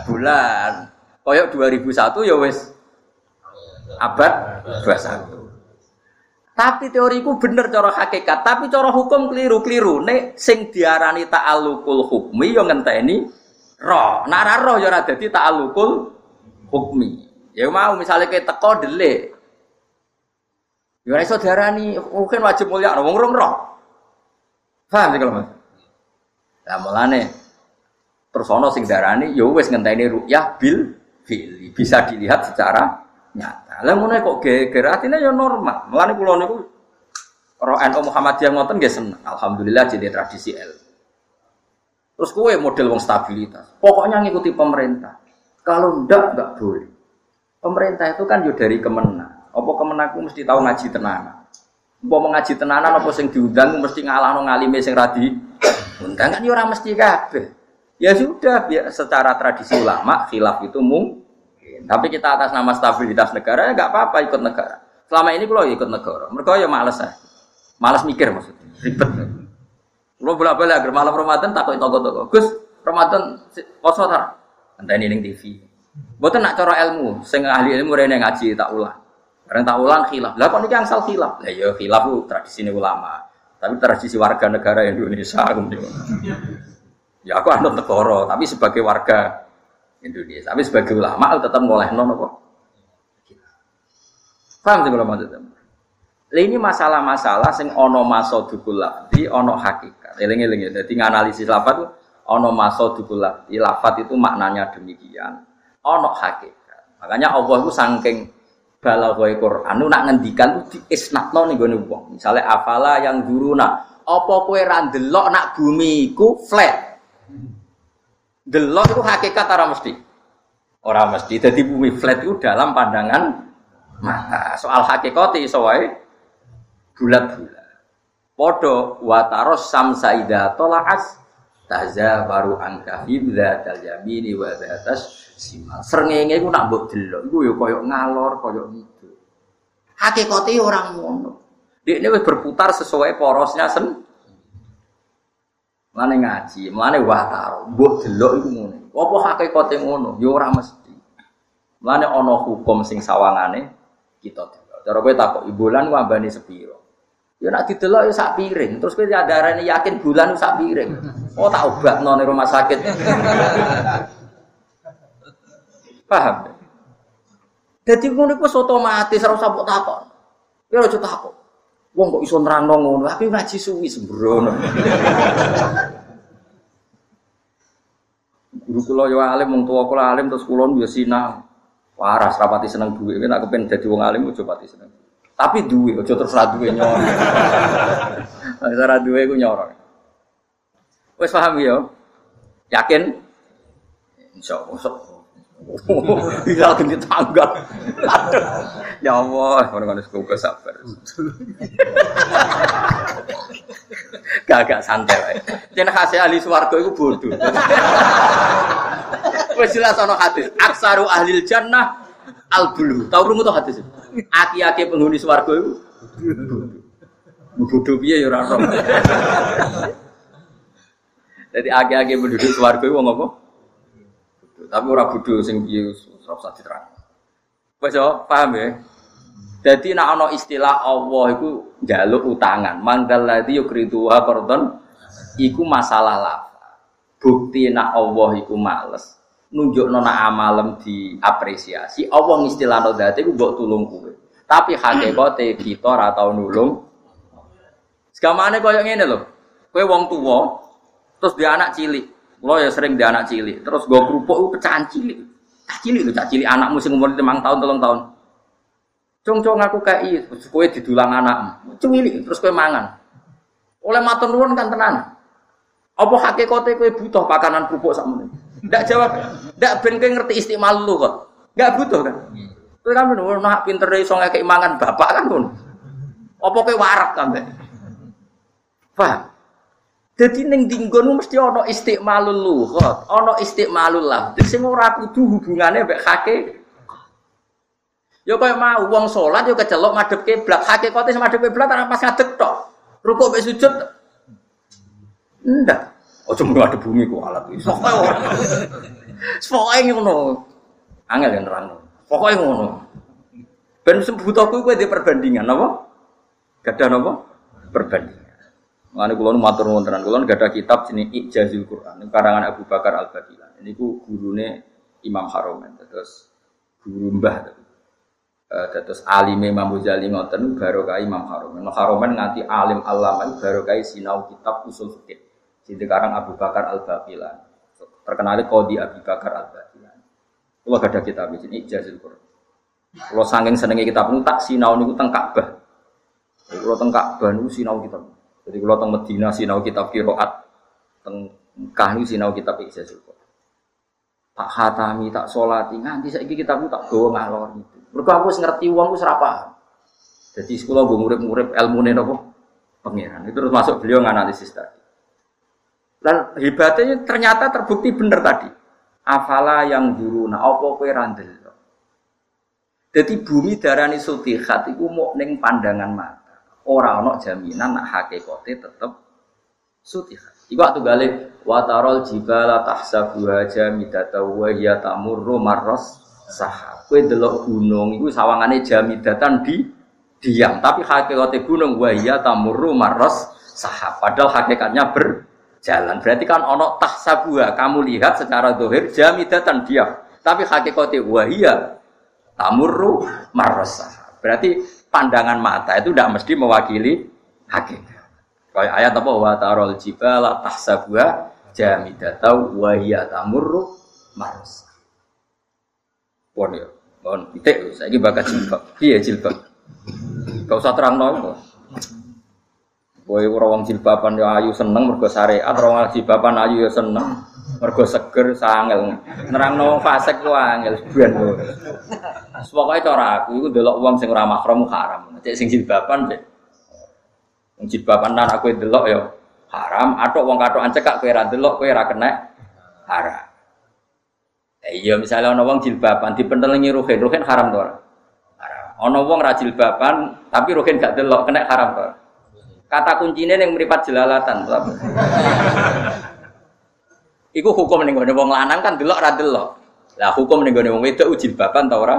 S1: bulan. Koyok 2001 ya wis abad 21. Tapi teoriku bener cara hakikat, tapi cara hukum keliru-keliru. Nek sing diarani ta'alluqul hukmi yo ngenteni roh. Nek ora roh yo ora dadi ta'alluqul hukmi. Ya mau misalnya kayak teko delik. Yo ora iso diarani mungkin wajib mulia wong rong roh. Paham sih kalau Mas? Lah mulane terus ana sing darani yo wis ngenteni ru'yah bil fil bisa dilihat secara nyata. Lah kok geger atine ya normal. Mulane kula niku Roh NU Muhammadiyah ngoten nggih seneng. Alhamdulillah jadi tradisi L. Terus kue model wong stabilitas. Pokoknya ngikuti pemerintah. Kalau ndak nggak boleh. Pemerintah itu kan yo dari kemena. Apa kemenaku mesti tahu ngaji tenanan. Apa ngaji tenanan apa sing diundang mesti ngalahno ngalime sing radi. Undang kan yo ora mesti kabeh. Ya sudah, biar secara tradisi ulama khilaf itu mung tapi kita atas nama stabilitas negara ya nggak apa-apa ikut negara. Selama ini kalau ikut negara, mereka ya males ya. Males mikir maksudnya, ribet. Kalau bolak balik agar malam Ramadan takut toko-toko. Gus, Ramadan poso tar. Entah ini ning TV. Bukan nak cara ilmu, sing ahli ilmu rene ngaji tak ulang. Karena tak ulang khilaf. Lah kok niki angsal khilaf? Lah ya khilaf tradisi ulama. Tapi tradisi warga negara Indonesia Ya aku anut negara, tapi sebagai warga Indonesia. Tapi sebagai ulama tetap ngoleh non apa? Paham sih kalau maksudnya? Ini masalah-masalah sing ono maso dukul di ono hakikat. Eling-eling ya. Jadi nganalisis lafat ono maso dukul di lafat itu maknanya demikian. Ono hakikat. Makanya Allah itu saking balaghoi Quran itu nak ngendikan itu diisnatno nih gue wong. Misalnya afala yang guruna. Apa kue randelok nak bumi ku flat? Delok itu hakikat orang mesti. Orang mesti. Jadi bumi flat itu dalam pandangan mata. Soal hakikat itu soai bulat-bulat. Podo wataros samsa ida tolaas taza baru angka hibda taljamini wa atas simal. Serengenge itu nak buat delok. Itu ya koyok ngalor, koyok gitu. Hakikatnya orang ngono. Dia ini berputar sesuai porosnya sen Mane ngaji, mane wataro, mbok delok iku ngono. Apa hakikate ngono? Ya ora mesti. Mane ana hukum sing sawangane kita delok. Cara kowe takok bulan wambane sepiro? Ya nak didelok ya sak piring. Terus kowe darane yakin bulan sak piring. Oh tak obatno ning rumah sakit. Paham? Jadi ngono iku otomatis ora usah mbok takok. Ya takok. Wong kok iso nerangno ngono, tapi ngaji suwi sembrono. Guru kula yo alim, wong tuwa kula alim terus kula yo sinau. Waras rapati seneng duwe, nek aku pengen dadi wong alim ojo pati seneng. Tapi duwe, ojo terus ra duwe nyor. Nek ora duwe ku nyor. Wis paham yo? Yakin? Insyaallah. Hilal ganti tangga. Ya Allah, orang-orang sekolah sabar. Gak santai wae. Jeneng khase ahli swarga iku bodoh. Wis jelas hadis, aksaru ahli jannah al-bulu. Tahu krungu to hadis itu? Aki-aki penghuni swarga iku bodoh piye ya ora Jadi aki-aki penduduk swarga iku wong apa? Tapi ora bodho sing piye ora usah diterang. Wes yo, paham ya? Jadi nak ana istilah Allah iku njaluk utangan. Manggal ladzi yukridu wa qardon iku masalah lafal. Bukti nak Allah iku males nunjuk nona amalem diapresiasi. Allah ngistilahno dadi iku mbok tulung kowe. Tapi hakikate kita ora tau nulung. Segamane koyo ngene lho. Kowe wong tuwa terus dia anak cilik. Lo ya sering di anak cilik, terus gue kerupuk pecahan cilik. Cah cilik lu, cah cilik anakmu sing umur lima tahun, tolong tahun. Cung-cung aku kayak terus kue didulang anak, cilik, terus kue mangan. Oleh matur nuwun kan tenan. Apa hakikate kue butuh pakanan kerupuk ini? Ndak jawab, ndak ben kowe ngerti istimal lu kok. Nggak butuh kan? Kowe kan ngono, nak pinter iso ngekek mangan bapak kan ngono. Apa kowe warak kan? Paham? Jadi neng dinggon mesti ono istiqmalul luhut, ono istiqmalul lafdh. Sing ora kudu hubungane mbek hake. Yo koyo mau wong salat yo kecelok madhep kiblat. Hakikate sama madhep kiblat ora pas ngadeg tok. Rukuk mbek sujud. Ndak. Ojo mung ada bumi ku alat iso. Pokoke ngono. Angel yang nerang. Pokoke ngono. Ben butuh kowe di perbandingan apa? Gak ada apa? Perbandingan. Mengenai kulon matur wontenan kulon gak ada kitab sini Ijazul Quran karangan Abu Bakar Al Bakilan. Ini ku gurune Imam Haromen terus guru mbah terus alim Imam Ghazali ngoten baru kai Imam Haromen. Imam Haromen nganti alim alama baru kai sinau kitab usul fikih. Jadi sekarang Abu Bakar Al Bakilan. Terkenal Qadi Abu Bakar Al Bakilan. Kalau gak ada kitab ini Ijazul Quran. Kalau saking senengnya kitab ini tak sinau niku teng Ka'bah. Kalau teng Ka'bah niku sinau kitab. Jadi kalau teng Medina sinau kitab kiroat, teng ini sinau kitab Ijazul. Tak hatami, tak solati, nganti saya kitab itu tak bawa ngalor itu. Mereka aku ngerti uang, aku serapa. Jadi sekolah gue murid-murid ilmu nih nopo pangeran. Itu terus masuk beliau nganalisis tadi. Dan hebatnya ternyata terbukti benar tadi. Afala yang dulu, nah apa kue randel. Jadi bumi darani sutihat itu mau neng pandangan mata. Orang ono jaminan nak hakikate tetep sutih. Iku waktu galih watarol jibala tahsabuha jamidata wa hiya tamurru marras sahab. Kowe delok gunung iku sawangane jamidatan di diam, tapi hakikate gunung wa hiya tamurru marras sahab. Padahal hakikatnya berjalan. Berarti kan ono tahsabuha, kamu lihat secara dohir jamidatan diam. Tapi hakikate wa hiya tamurru marras. Berarti pandangan mata itu tidak mesti mewakili hakikat. Kayak ayat apa wa tarol jibala tahsabuha jamidata wa hiya tamurru marus. Pon ya, pon pitik saiki bakat jilbab. Piye jilbab? Gak usah terang kok. Kowe ora wong jilbaban ya ayu seneng mergo syariat, ora wong jilbaban ayu ya seneng mergo seger sangel. Nerangno fasik ku angel ben. Pokoke cara aku iku delok wong sing ora mahram haram. Cek sing jilbaban cek. Wong jilbaban nan aku delok ya haram, atok wong katokan cekak kowe ora delok kowe ora kena haram. Eh, iya misalnya ana wong jilbaban dipentelengi ruhin, ruhin haram to ora? Haram. Ana wong ra jilbaban tapi ruhin gak delok kena haram to. Kata kuncinya yang meripat jelalatan. Iku hukum ning gone wong lanang kan delok ra delok. Lah hukum ning gone wong wedok jilbaban ta ora?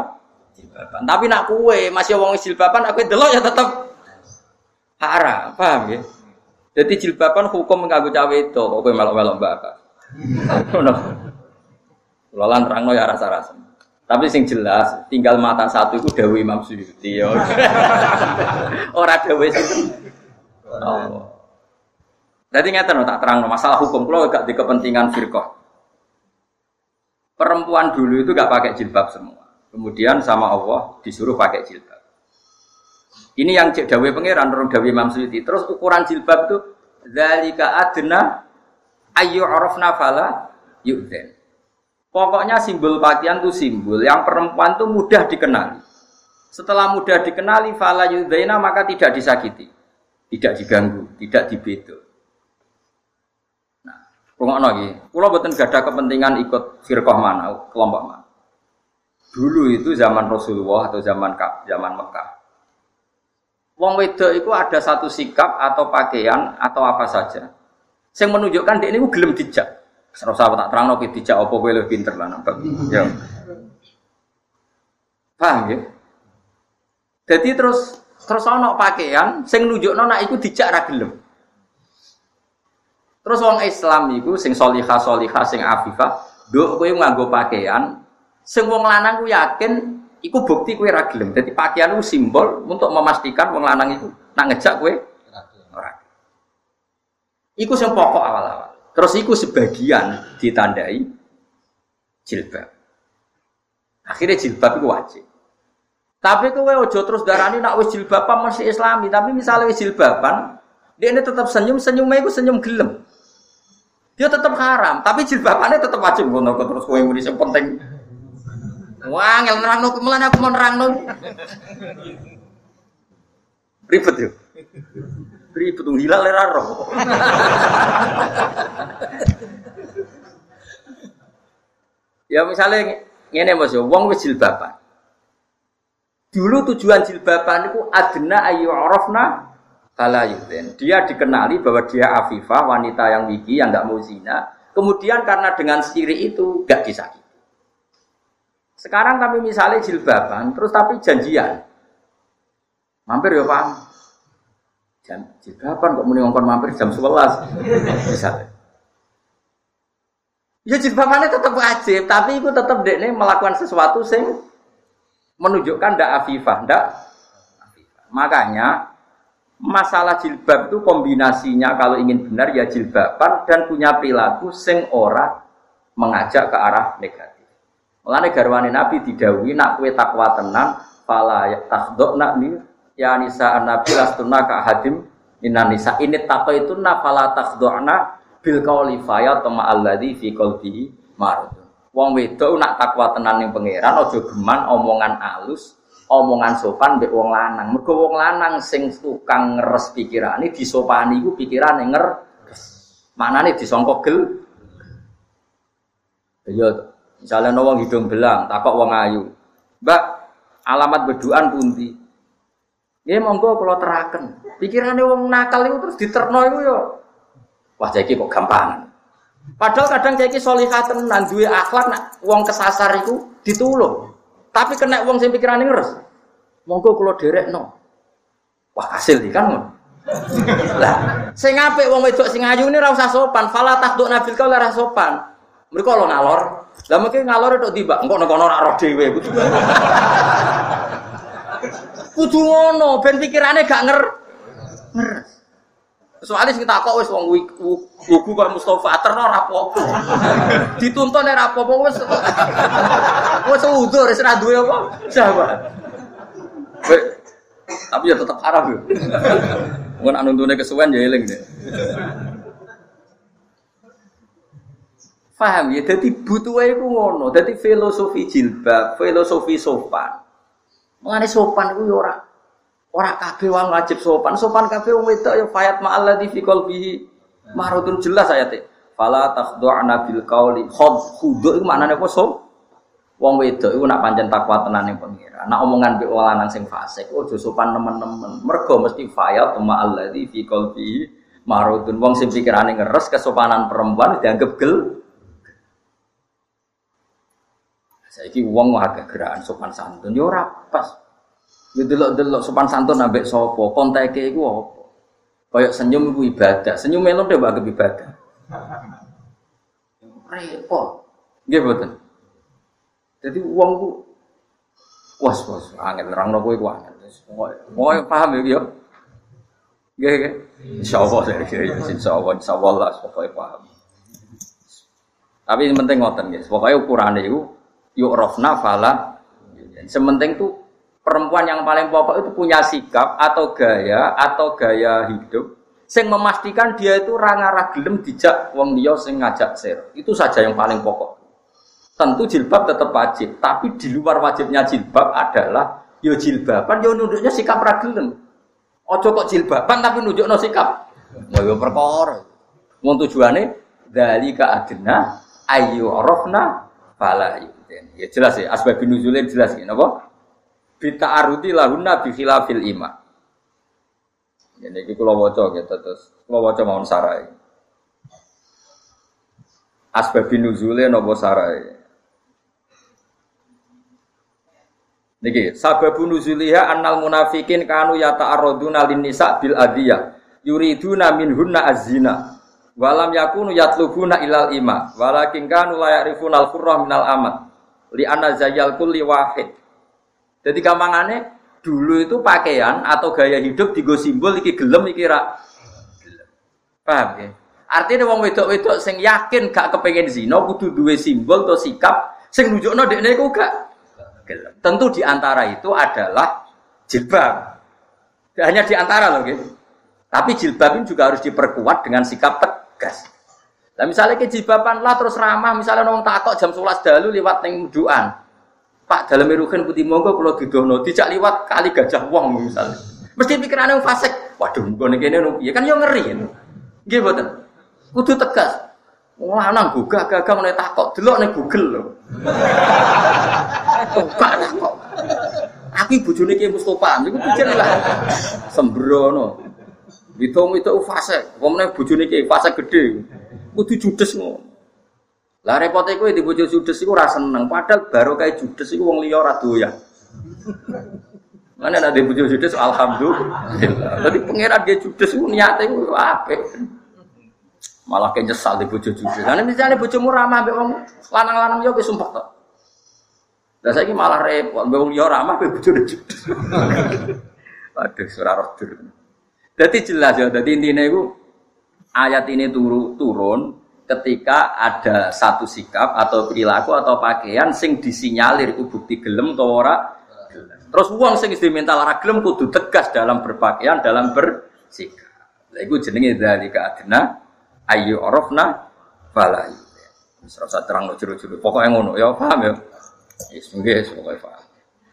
S1: Jilbaban. Tapi nak kue masih wong jilbaban aku delok ya tetep haram, paham ya? Jadi jilbaban hukum nganggo cawe itu, kok kowe melok-melok bapak. Ngono. Lolan terangno ya rasa-rasa. Tapi sing jelas, tinggal mata satu itu Dewi Imam Suyuti. Ya. Ora Dewi itu. Oh. Jadi ngeten tak terang masalah hukum kalau gak di kepentingan firqah. Perempuan dulu itu gak pakai jilbab semua. Kemudian sama Allah disuruh pakai jilbab. Ini yang cek dawe pangeran orang dawe Imam Suyuti. Terus ukuran jilbab itu zalika adna ayu arafna fala yu'den. Pokoknya simbol pakaian itu simbol yang perempuan itu mudah dikenali. Setelah mudah dikenali fala yu'dena maka tidak disakiti tidak diganggu, tidak dibedo. Nah, rungokno iki, kula boten gadah kepentingan ikut firqah mana, kelompok mana. Dulu itu zaman Rasulullah atau zaman zaman Mekah. Wong wedok itu ada satu sikap atau pakaian atau apa saja. Yang menunjukkan dia ini gelem dijak. Serasa sahabat tak terang nopo dijak apa kowe lebih pinter lah nampak. Ya. Paham ya? Jadi terus Terus ana pakaian sing nunjukno nek iku dijak ra. Terus wong Islam iku sing solihah solihah sing afifah, nduk kowe nganggo pakaian sing wong lanang ku yakin iku bukti kowe ra gelem. Dadi pakaian ku simbol untuk memastikan wong lanang iku nak ngejak kowe ora. Iku sing pokok awal-awal. Terus iku sebagian ditandai jilbab. Akhirnya jilbab itu wajib. Tapi kowe ojo terus darani nak wis jilbaban masih islami, tapi misalnya wis jilbaban, dia ini tetap senyum, senyumnya itu senyum gelem. Dia tetap haram, tapi jilbabannya tetap wajib ngono terus kowe muni sing penting. Wah, ngel nerangno mulane aku mau nerangno. Ribet yo. Ribet tuh hilal era roh. ya misalnya ngene Mas yo, wong wis jilbaban. Dulu tujuan jilbaban itu adna ayu arafna kala Dia dikenali bahwa dia afifah, wanita yang wiki, yang nggak mau zina. Kemudian karena dengan siri itu gak disakiti. Sekarang kami misalnya jilbaban, terus tapi janjian. Mampir ya paham. Jam kapan kok muni ngongkon mampir jam 11. Misalnya. Ya jilbabannya tetap wajib, tapi itu tetap dekne melakukan sesuatu sing menunjukkan ndak afifah, ndak Makanya masalah jilbab itu kombinasinya kalau ingin benar ya jilbaban dan punya perilaku sing ora mengajak ke arah negatif. Mulane garwane Nabi didawi nak kue takwa tenan fala nak ni ya nisa nabi lastuna ka hadim minan nisa ini takwa itu na fala takhdona bil qauli fa ya tama alladzi fi qalbihi marad. Wong wedok nak takwa tenan ning pangeran aja geman omongan alus omongan sopan mbek wong lanang. Mergo wong lanang sing tukang ngeres pikirane disopani iku pikirane ngeres. Manane disangka gel. Ya misalnya wong hidung belang, takok wong ayu. Mbak, alamat beduan pundi? Ya monggo kalau teraken. Pikirane wong nakal itu terus diterno iku yo. Wah, jadi kok gampang. Padahal kadang jadi solihah tenan duwe akhlak nak wong kesasar itu ditulung. Tapi kena uang sing pikirane ngeres. Monggo kula no. Wah, hasil iki kan Lah, sing apik wong wedok sing ayu ini ora usah sopan, fala takduk nabil kau ora sopan. Mereka lo ngalor. Lah mungkin ngalor itu tiba, engko nek ora roh dhewe kudu. Ngono, ben pikirane gak nger. Ngeres. Soalnya sing takok wis wong wuku kok Mustofa terno ora apa-apa. Dituntun ora apa-apa wis wis udur wis ora duwe apa. Sahabat. Tapi ya tetap haram yo. Mun anuntune kesuwen ya eling deh. Paham ya, jadi butuh iku ngono, jadi filosofi jilbab, filosofi sopan. Mengenai sopan itu ya ora Ora kabeh wong wajib sopan. Sopan kabeh wong wedok ya fayat ma'alladzi fi qalbihi marudun jelas ayate. Fala takhdu'na bil qauli. Khud khudu iku maknane apa so? Wong wedok iku nak pancen takwa tenan ning pengira. Nak omongan mbek lanang sing fasik, ojo sopan nemen-nemen. Mergo mesti fayat ma'alladzi fi qalbihi marudun. Wong sing pikirane ngeres kesopanan perempuan dianggap gel. Saiki wong agak gerakan sopan santun yo ora pas. Ya delok-delok sopan santun ambek sapa, konteke iku apa? Kayak senyum iku ibadah. Senyum melon deh anggap ibadah. Repot. Nggih mboten. Jadi uang ku was was angel nerangno kowe ku angel. Pokoke paham ya yo. Nggih nggih. Insyaallah ya insyaallah insyaallah lah pokoke paham. Tapi yang penting ngoten guys, pokoknya ukurannya itu yuk rofna fala. Sementing tuh perempuan yang paling pokok itu punya sikap atau gaya atau gaya hidup sing memastikan dia itu ranga gelem dijak wong dia sing ngajak ser. Itu saja yang paling pokok. Tentu jilbab tetap wajib, tapi di luar wajibnya jilbab adalah yo jilbaban yo nunduknya sikap ragilem. Ojo kok jilbaban tapi nunjukno sikap. Mau yo perkara. Mau tujuannya dari ke adena ayu rohna fala Ya jelas ya, asbab nuzulnya jelas ya, napa? Bita aruti lahunna bi khilafil ima. Ini kita kula waca gitu terus kula waca mawon sarai. Asbab nuzule napa sarai. Niki sababun nuzuliha annal munafikin kanu yata'arraduna lin nisa bil adiyah yuriduna minhunna azina walam yakunu yatlubuna ilal ima walakin kanu la ya'rifuna al-qurra minal amat li anna zayyal kulli wahid jadi gampangannya dulu itu pakaian atau gaya hidup digo simbol iki gelem iki ra. Paham ya? Artinya wong wedok-wedok sing yakin gak kepengen zina kudu duwe simbol atau sikap sing nunjukno dekne iku gak gelem. Tentu di antara itu adalah jilbab. Hanya di antara loh gitu. Tapi jilbab ini juga harus diperkuat dengan sikap tegas. Nah misalnya ke jilbaban lah terus ramah, misalnya nong takok jam 11 dalu lewat neng duaan. Pak dalam merukan putih monggo kalau didono tidak liwat kali gajah wong misalnya. Mesti pikirannya fasik. Waduh, gue nih kene ya kan yo ngeri. Nggih mboten. Kudu tegas. Lanang gugah gagah mulai takok delok ning Google lho. Tukak takok. Aku bojone ki Mustofa, niku pikir lah. Sembrono. Hitung itu fase, wong bojone ki fase gede. Kudu judes ngono. Lah repotnya kowe di bojo judes iku ora seneng, padahal baru kayak judes iku wong liya ora doyan. Mana ada bujuk judes alhamdulillah. Jadi pangeran dia judes niatnya itu apa? Malah kayak nyesal di bujuk judes. Karena misalnya bujumu ramah be wong lanang-lanang yo sumpah tok. Dan saya malah repot, be wong yo ramah be bujuk judes. Aduh, surah roh Jadi jelas ya, jadi intinya itu ayat ini turun, turun ketika ada satu sikap atau perilaku atau pakaian sing disinyalir itu bukti gelem atau ora Terus uang sing diminta lara gelem kudu tegas dalam berpakaian, dalam bersikap. Lha iku jenenge dzalika adna ayu arafna fala. Wis terang no jero-jero. Pokoke ngono ya, paham ya? Wis nggih pokoke paham.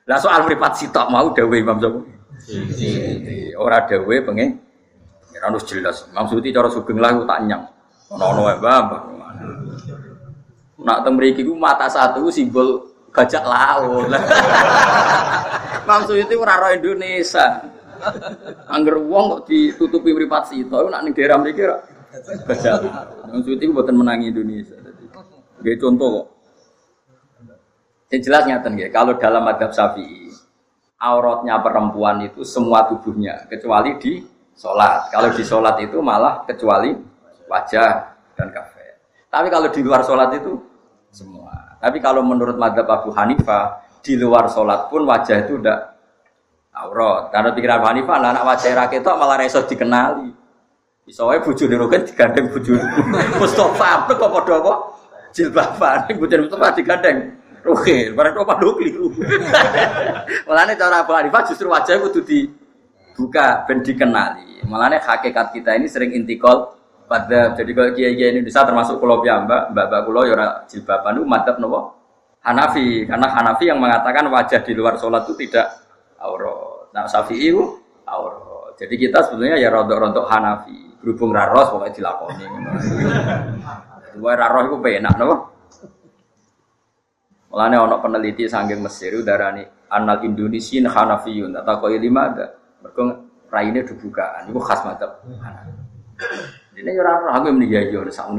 S1: Lah soal mripat sitok mau dawuh Imam Syafi'i. Ora dawuh pengen Ora harus jelas. Maksudnya cara sugeng lah tak nyang. Ono-ono wae mbah. Nak teng mriki ku mata satu simbol bajak laut. Maksud itu ora Indonesia. Angger wong kok ditutupi mripat sito nak ning daerah mriki ora laut. Itu mboten menangi Indonesia. Nggih contoh kok. Yang jelas nyata nggih, kalau dalam madhab Syafi'i auratnya perempuan itu semua tubuhnya kecuali di sholat. Kalau di sholat itu malah kecuali wajah dan kafe. Tapi kalau di luar sholat itu semua. Tapi kalau menurut madhab Abu Hanifah, di luar sholat pun wajah itu udah aurat. Karena pikiran Abu Hanifah, anak wajah rakyat itu malah resot dikenali. Wae bojo rogen digandeng bojo. Mustafa kok padha apa? Jilbaban, bojo Mustafa digandeng. Oke, barang kok padha keliru. Mulane cara Abu Hanifah justru wajah kudu dibuka ben dikenali. Mulane hakikat kita ini sering intikal pada jadi kalau kiai kiai Indonesia termasuk pulau mbak mbak mbak pulau yora jilbaban itu mantap nopo Hanafi karena Hanafi yang mengatakan wajah di luar sholat itu tidak aurat. Nah Syafi'i itu aurat. Jadi kita sebenarnya ya rontok-rontok Hanafi berhubung raros pokoknya dilakoni. Dua raros itu penak nopo. Mulane ono peneliti sanggeng Mesir darani anal Indonesian Hanafiyun atau kau lima ada. Mereka raine dibukaan itu khas Hanafi. Ini ya ora aku muni ya ya sak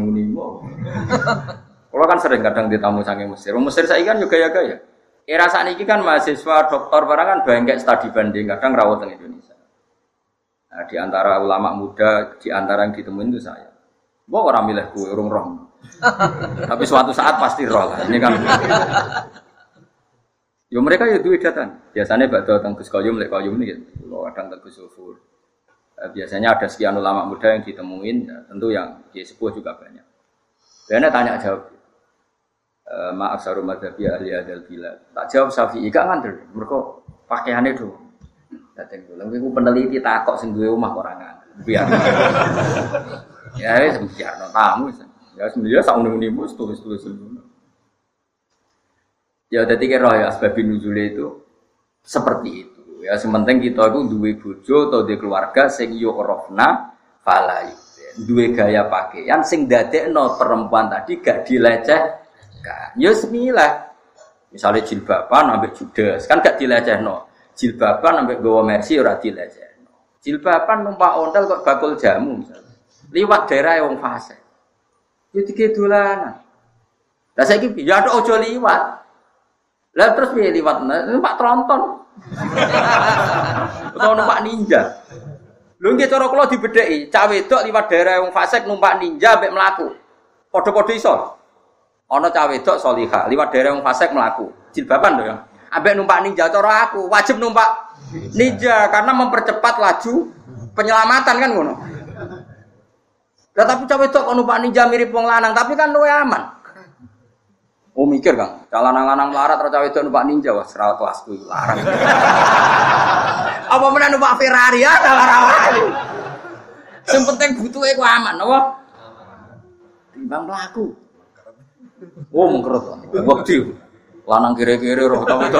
S1: Kalau kan sering kadang ditamu saking Mesir. Mesir saya kan juga ya gaya. Era saat ini kan mahasiswa doktor barang kan banyak studi banding kadang rawat di Indonesia. Nah, di antara ulama muda, di antara yang ditemuin itu saya. Gua orang milih gue, urung roh. Tapi suatu saat pasti roh lah. Ini kan. Yo mereka ya duit datang. Biasanya bakal datang ke sekolah, mulai kayu ini, gitu. kadang ke Sufur. Eh, biasanya ada sekian ulama muda yang ditemuin, ya, tentu yang di juga banyak. Karena tanya jawab, e, maaf saru madhabi ahli adal bila. Tak jawab Syafi'i gak nganter, mereka pakaiannya itu. Dateng dulu, aku peneliti takok duwe omah orang Biar. ya wis biar no tamu. Ya sebenarnya sak unik mus tulis-tulis Ya jadi kira ya nuzule itu seperti itu. Ya sementing kita itu duwe bojo atau duwe keluarga sing yo rofna falai. Duwe gaya pakaian sing dadekno perempuan tadi gak dilecehkan. Ya semilah. Misalnya jilbaban ambek judes kan gak dilecehno. Jilbaban ambek gawa mercy ora dilecehno. Jilbaban numpak ontel kok bakul jamu misalnya. Liwat daerah wong fase. Ya dike dolanan. Lah saiki ya ojo liwat. Lah terus piye liwat? Numpak tronton. Utawa numpak ninja. Lho nggih cara kula dibedheki, cah wedok liwat daerah wong fasik numpak ninja mek mlaku. Padha-padha iso. Ana cah wedok salihah liwat daerah wong fasik mlaku. Jilbaban lho ya. Numpak ninja cara aku wajib numpak ninja karena mempercepat laju penyelamatan kan ngono. Tapi cah wedok kok numpak ninja mirip wong lanang, tapi kan luwe aman. Oh mikir kang, calon lanang larat atau cawe itu numpak ninja wah serawat kelasku larang. Apa mana numpak Ferrari ya larang. Yang penting butuh aman, apa? Timbang pelaku. Oh mengkerut, waktu lanang kiri-kiri roh tahu itu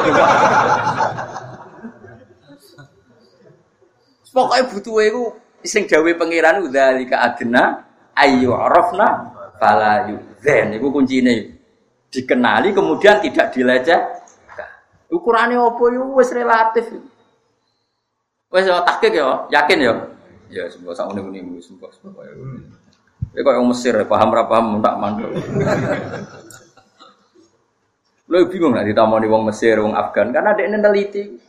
S1: Pokoknya butuh aku sing gawe pangeran udah lika adena ayu arafna fala yudzen. Iku kuncine dikenali kemudian tidak dileceh. Ukurannya apa yo wis relatif. Wis takik ya, yakin ya. Ya sebuah sak ngene-ngene wis sebuah sebuah kaya ngono. Ya kaya Mesir paham ra paham tak mandul. Lo bingung nek ditamoni wong Mesir, wong Afgan karena ada neliti.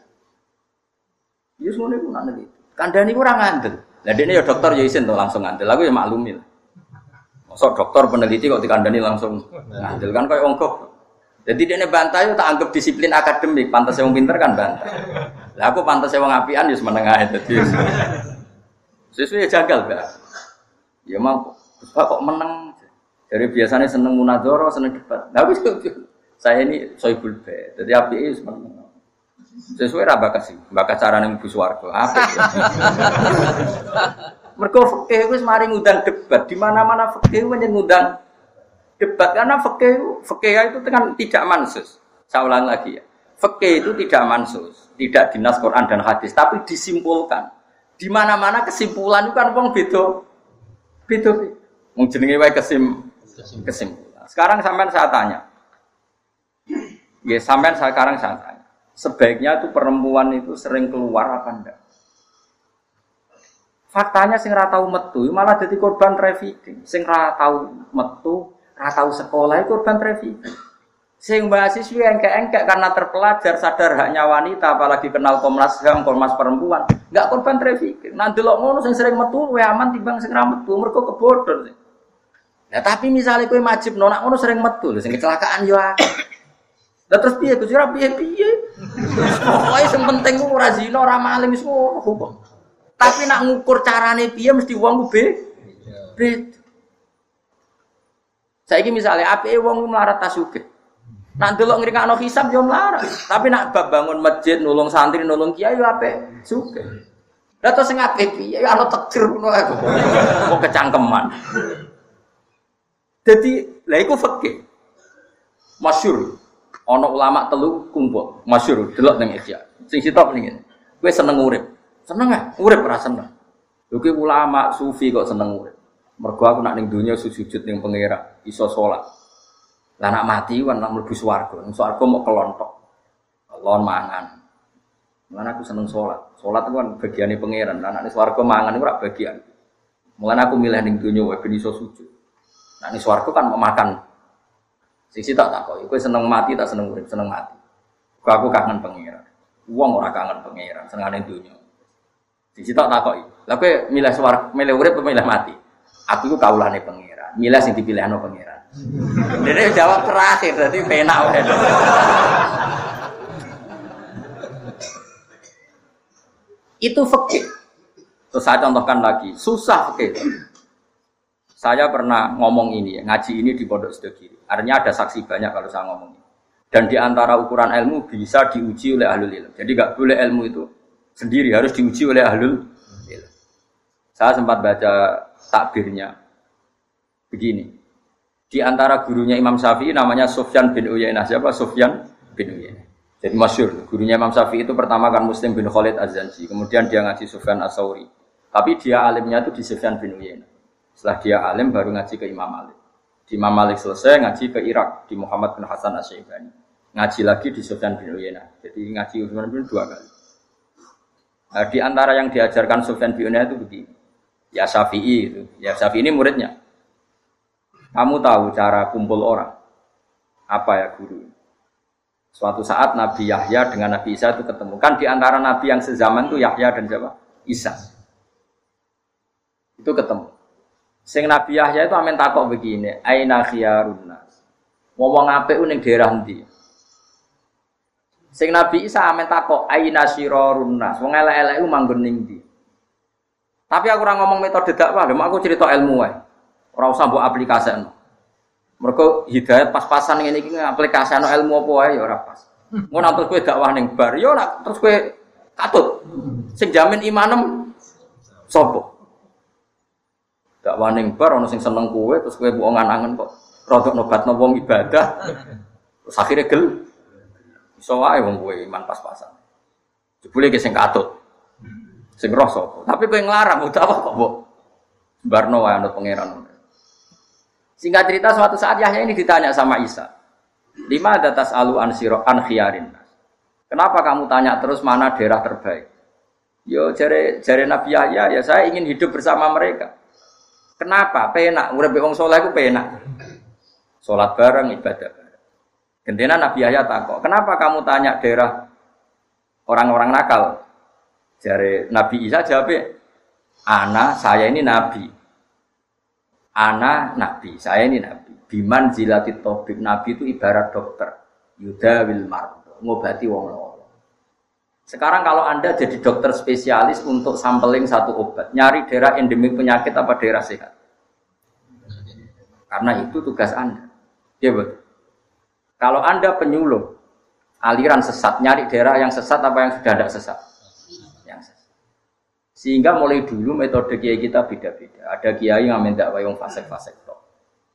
S1: Ya semua itu nak neliti. Kandani kurang ngandel. Lah ini ya dokter ya isin tuh langsung ngandel. Aku ya maklumin. Masuk dokter peneliti kok dikandani langsung ngandel kan kayak ongkok. Jadi dia bantah itu tak anggap disiplin akademik. Pantas yang pinter kan bantah. Lah aku pantas yang ngapian ya menengah itu. Sesuai jagal gak? Ya mau kok menang. Dari biasanya seneng munadoro, seneng debat. Nah, saya ini soibul be. Jadi api itu sebenarnya. Sesuai raba kasih, bakal cara nih bus warga. Apa? Mereka fakih itu semari ngundang debat. Di mana mana fakih itu ngundang debat karena fakih fakih itu dengan tidak mansus. Saya ulang lagi ya. Fakih itu tidak mansus, tidak dinas Quran dan hadis, tapi disimpulkan. Di mana mana kesimpulan itu kan wong beda, beda. Jenenge wae kesim, kesimpulan. Sekarang sampai saya tanya, ya sampai sekarang saya tanya sebaiknya itu perempuan itu sering keluar apa enggak? Faktanya sing ra tau metu malah jadi korban trafficking. Sing ra tau metu, ra tau sekolah korban trafficking. Sing mahasiswa yang engkek karena terpelajar sadar haknya wanita apalagi kenal Komnas HAM, Komnas perempuan, enggak korban trafficking. Nah delok ngono sing sering metu luwih aman timbang sing ra metu mergo kebodhon. Nah tapi misalnya kowe majib nona ngono sering metu, sing kecelakaan yo lah terus piye Gus ora piye-piye. Pokoke sing penting ku ora zina, ora maling wis hukum. Tapi nak ngukur carane piye mesti wong ku be. Saiki misale apike wong melarat tasugih. Nak delok ngrikakno hisab yo melarat. Tapi nak bab bangun masjid, nulung santri, nulung kiai yo apik sugih. Lah terus sing apik piye ana tekir ngono aku. Kok kecangkeman. Jadi, lah iku fikih. Masyur. Ono ulama telu kumpul, masyur delok ning Ihya. Sing sitok ning. Kowe seneng urip. Seneng ah, urip ora seneng. Lho ulama sufi kok seneng urip. Mergo aku nak ning donya sujud ning pangeran, iso salat. Lah nak mati kan nak mlebu swarga. Ning swarga mau kelontok. Lon mangan. Mulane aku seneng salat. Salat itu kan bagiane pangeran. Lah nak ning swarga mangan ora bagian. Mulane aku milih ning donya wae ben iso sujud. Nak ning swarga kan memakan Sisi tak tak kok, seneng mati tak seneng urip, seneng mati. Kau aku kangen pangeran. Uang orang kangen pangeran, seneng dunia. Sisi tak tak kok, lalu milih suar, milih urip, milih mati. Aku itu kaulane pangeran, milih sing dipilih anu pangeran. Jadi jawab terakhir, berarti penak udah. Itu fakir. Terus saya contohkan lagi, susah fakir. Saya pernah ngomong ini, ngaji ini di Pondok Sedekiri. Artinya ada saksi banyak kalau saya ngomong ini. Dan di antara ukuran ilmu bisa diuji oleh ahlul ilm. Jadi nggak boleh ilmu itu sendiri, harus diuji oleh ahlul. Saya sempat baca takbirnya. Begini. Di antara gurunya Imam Syafi'i namanya Sufyan bin Uyainah. Siapa? Sufyan bin Uyainah. Jadi masyur. Gurunya Imam Syafi'i itu pertama kan Muslim bin Khalid Az-Zanji. Kemudian dia ngaji Sufyan As-Sauri. Tapi dia alimnya itu di Sufyan bin Uyainah. Setelah dia alim baru ngaji ke Imam Malik. Di Imam Malik selesai ngaji ke Irak di Muhammad bin Hasan Asy-Syaibani. Ngaji lagi di Sufyan bin Uyainah. Jadi ngaji Sufyan bin dua kali. Nah, di antara yang diajarkan Sufyan bin itu begini. Ya Syafi'i itu. Ya Syafi'i ini muridnya. Kamu tahu cara kumpul orang? Apa ya guru? Suatu saat Nabi Yahya dengan Nabi Isa itu ketemu. Kan di antara Nabi yang sezaman itu Yahya dan siapa? Isa. Itu ketemu. Sing Nabi Yahya itu amin takok begini, aina khiyarun nas. Ngomong apik ning daerah ndi? Sing Nabi Isa amin takok aina sirarun nas. Wong elek-elek manggon ning ndi? Tapi aku ora ngomong metode dakwah, lho aku cerita ilmu wae. Ora usah mbok aplikaseno. Mergo hidayat pas-pasan ngene iki aplikaseno ilmu apa wae ya ora pas. Ngono terus kowe dakwah ning bar, yo nak terus kowe katut. Sing jamin imanem sapa? Gak waning bar ono sing seneng kue terus kue buang angen kok rodok nobat wong ibadah. Terus akhirnya gel. Iso wae wong kue iman pas-pasan. Jebule ge sing katut. Sing roh sapa. Tapi kowe nglarang apa kok, Mbok? Barno wae anut pangeran. Singkat cerita suatu saat Yahya ini ditanya sama Isa. Lima ada tas alu an siro an khiyarin. Kenapa kamu tanya terus mana daerah terbaik? Yo jare jare Nabi Yahya ya saya ingin hidup bersama mereka. Kenapa? Penak. Urip wong saleh iku penak. Salat bareng, ibadah. Gendena Nabi Yahya takok, "Kenapa kamu tanya daerah orang-orang nakal?" Jare Nabi Isa jawab, "Ana, saya ini nabi." Ana nabi, saya ini nabi. Biman zilati tobib nabi itu ibarat dokter. Yuda wil ngobati wong loro. Sekarang kalau Anda jadi dokter spesialis untuk sampling satu obat, nyari daerah endemik penyakit apa daerah sehat? Karena itu tugas Anda. Ya betul. Kalau Anda penyuluh aliran sesat, nyari daerah yang sesat apa yang sudah tidak sesat? Yang sesat. Sehingga mulai dulu metode kiai kita beda-beda. Ada kiai yang minta wayung fasek-fasek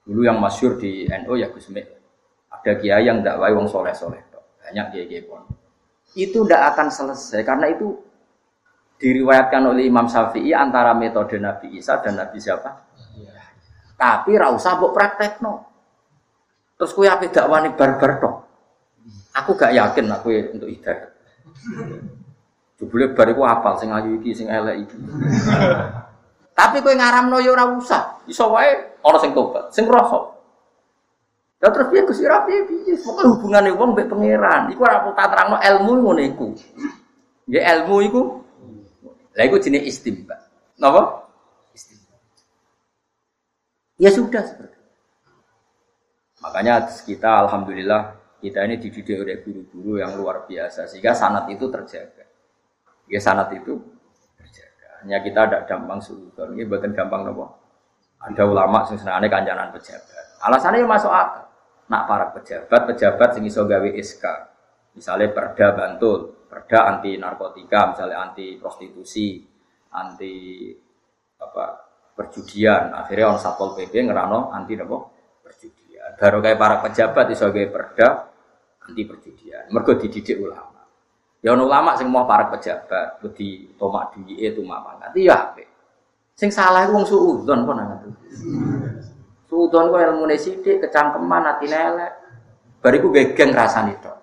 S1: Dulu yang masyur di NU ya Gus Ada kiai yang tidak wayung soleh-soleh Banyak kiai-kiai pun. Itu tidak akan selesai karena itu diriwayatkan oleh Imam Syafi'i antara metode Nabi Isa dan Nabi siapa? Ya. Tapi rausa buk praktek no. Terus kue apa dakwani barbar tok. Aku gak yakin aku untuk hidayah. Jebule bar iku apal sing ayu iki sing elek iki. Tapi kowe ngaramno ya ora usah. Iso wae ana sing tobat, sing rasa. Lah terus piye Gusti Ra piye piye? Pokoke hubungane wong mbek pangeran. Iku ora tak terangno ilmu ngono iku. Ya ilmu iku. Lah iku jenenge istimba. Napa? Istimba. Ya sudah seperti Makanya kita alhamdulillah kita ini dididik oleh guru-guru yang luar biasa sehingga sanat itu terjaga. Ya sanat itu terjaga. Hanya kita ada gampang suudon. Ini bukan gampang nopo. Ada ulama sing senane kancanan pejabat. Alasannya ya masuk akal. Nak para pejabat, pejabat sing iso gawe SK. Misalnya perda bantul, perda anti narkotika, misalnya anti prostitusi, anti apa perjudian. Akhirnya on satpol pp ngerano anti nopo. Baru kayak para pejabat iso gawe perda anti perjudian. Mergo dididik ulama. Ya ono ulama sing mau para pejabat, di tomak duwike itu mama. Nanti ya apik. Sing salah iku wong suudzon kok nang Suudzon kok ilmune sithik, kecangkeman atine elek. Bariku geng rasane tok.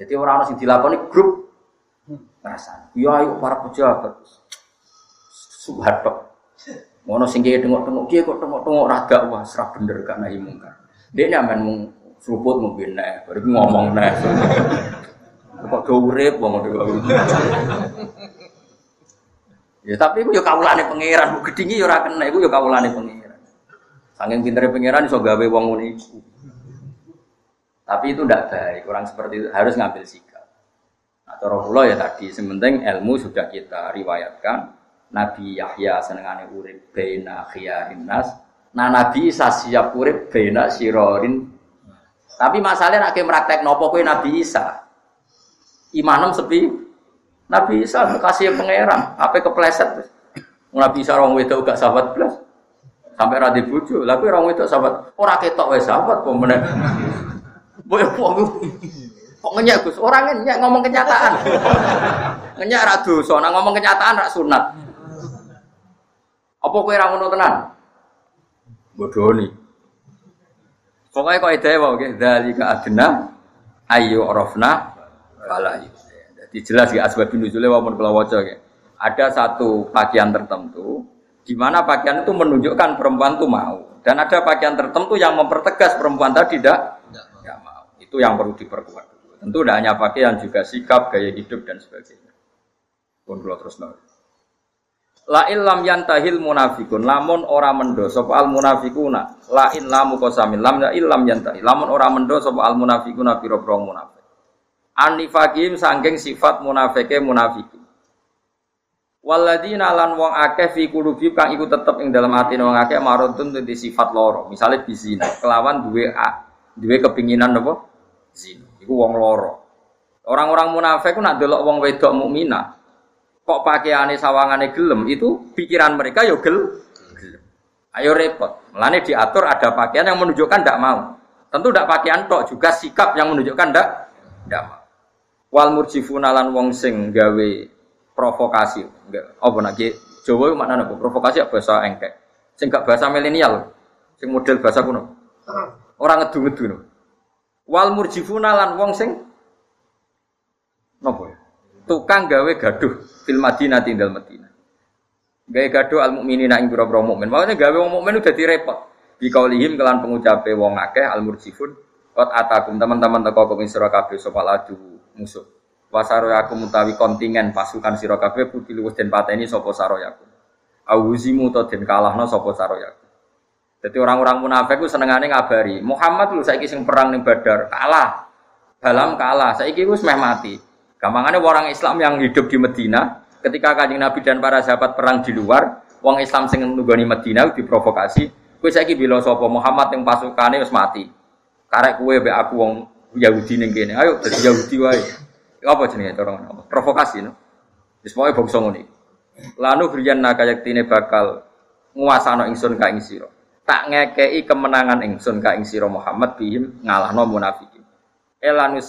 S1: Jadi orang orang sing dilakoni grup rasane. Ya ayo para pejabat. Subhatok. Ngono sing kiye tengok-tengok kiye kok tengok-tengok ra gak wah serah bener gak nahi mungkar. Dia nyaman mung seruput mungkin nek, baru ngomong nek. Kok do urip wong Ya tapi itu ya kawulane pangeran, bu gedingi ya ora kena, iku ya kawulane pangeran. Saking pintere pangeran iso gawe wong ngono iku. Tapi itu tidak baik, orang seperti itu harus ngambil sikap. Nah, kula ya tadi, sementing ilmu sudah kita riwayatkan. Nabi Yahya senengane urip bena khiyarin nas. Nah Nabi Isa siap urip bena sirorin tapi masalahnya nak praktek nopo kue Nabi Isa. Imanem sepi. Nabi Isa kasih pangeran, apa kepleset. Nabi Isa orang wedok gak sahabat belas. Sampai radhi bucu, lalu orang wedok sahabat. Orang ketok wes sahabat pemenang. Boy kok ngenyak Gus? Orang ngenyak ngomong kenyataan. ngenyak radu, soalnya ngomong kenyataan rak sunat. Apa kue ra tenan? Bodoni. Pokoknya kok ide wae nggih dzalika adna ayu arafna fala Jadi jelas ya asbab nuzule walaupun kalau waca Ada satu pakaian tertentu di mana pakaian itu menunjukkan perempuan itu mau dan ada pakaian tertentu yang mempertegas perempuan tadi tidak tidak mau. Itu yang perlu diperkuat. Tentu tidak hanya pakaian juga sikap, gaya hidup dan sebagainya. Pun terus nol. La illam yantahil munafikun lamun ora mendo sapa al munafikuna la in lamu qasamin lam ya illam yantahi lamun ora mendo sapa al munafikuna pira-pira munafik anifakim sangking sifat munafike munafiki Waladina lan wong akeh fi kulubi kang iku tetep ing dalam hati wong akeh marudun di sifat loro. Misale bizina, kelawan duwe duwe kepinginan apa? Zina. Iku wong loro. Orang-orang munafik ku nak delok wong wedok mukminah, kok pakaiane sawangane gelem itu pikiran mereka yo gel gelem. Ayo repot. Melane diatur ada pakaian yang menunjukkan tidak mau. Tentu tidak pakaian tok juga sikap yang menunjukkan tidak tidak mau. Wal murjifuna lan wong sing gawe provokasi. Apa nak Jawa mana napa provokasi apa bahasa engkek. Sing gak bahasa milenial. Sing model bahasa kuno. Orang ngedu-ngedu. Wal murjifuna lan wong sing napa ya? Tukang gawe gaduh fil Madinah tinggal Madinah. Gawe gaduh al mukminina ing pira-pira mukmin. Maksudnya gawe wong mukmin udah direpot. Bi kaulihim kelan pengucape wong akeh al murjifun qad atakum teman-teman teko kumi sira kabeh sapa ladu musuh. Wasaroyaku mutawi kontingen pasukan sira kabeh kutilu wis den pateni sapa saroyaku. Awuzimu to den kalahno sapa saroyaku. Jadi orang-orang munafik ku senengane ngabari, Muhammad lu saiki sing perang ning Badar kalah. Dalam kalah, saiki wis meh mati. Gampangane orang Islam yang hidup di Medina, ketika kanjeng Nabi dan para sahabat perang di luar, wong Islam sing nunggoni Medina diprovokasi, kowe saiki bila sapa Muhammad yang pasukane wis mati. Karek kowe mbek aku wong Yahudi ning kene. Ayo dadi Yahudi wae. Apa jenenge cara ngono? Provokasi no. Wis pokoke bangsa ngene. Lanu briyan nakayaktine bakal nguasano ingsun ka ing sira. Tak ngekei kemenangan ingsun ka ing sira Muhammad bihim ngalahno munafikin. Elanu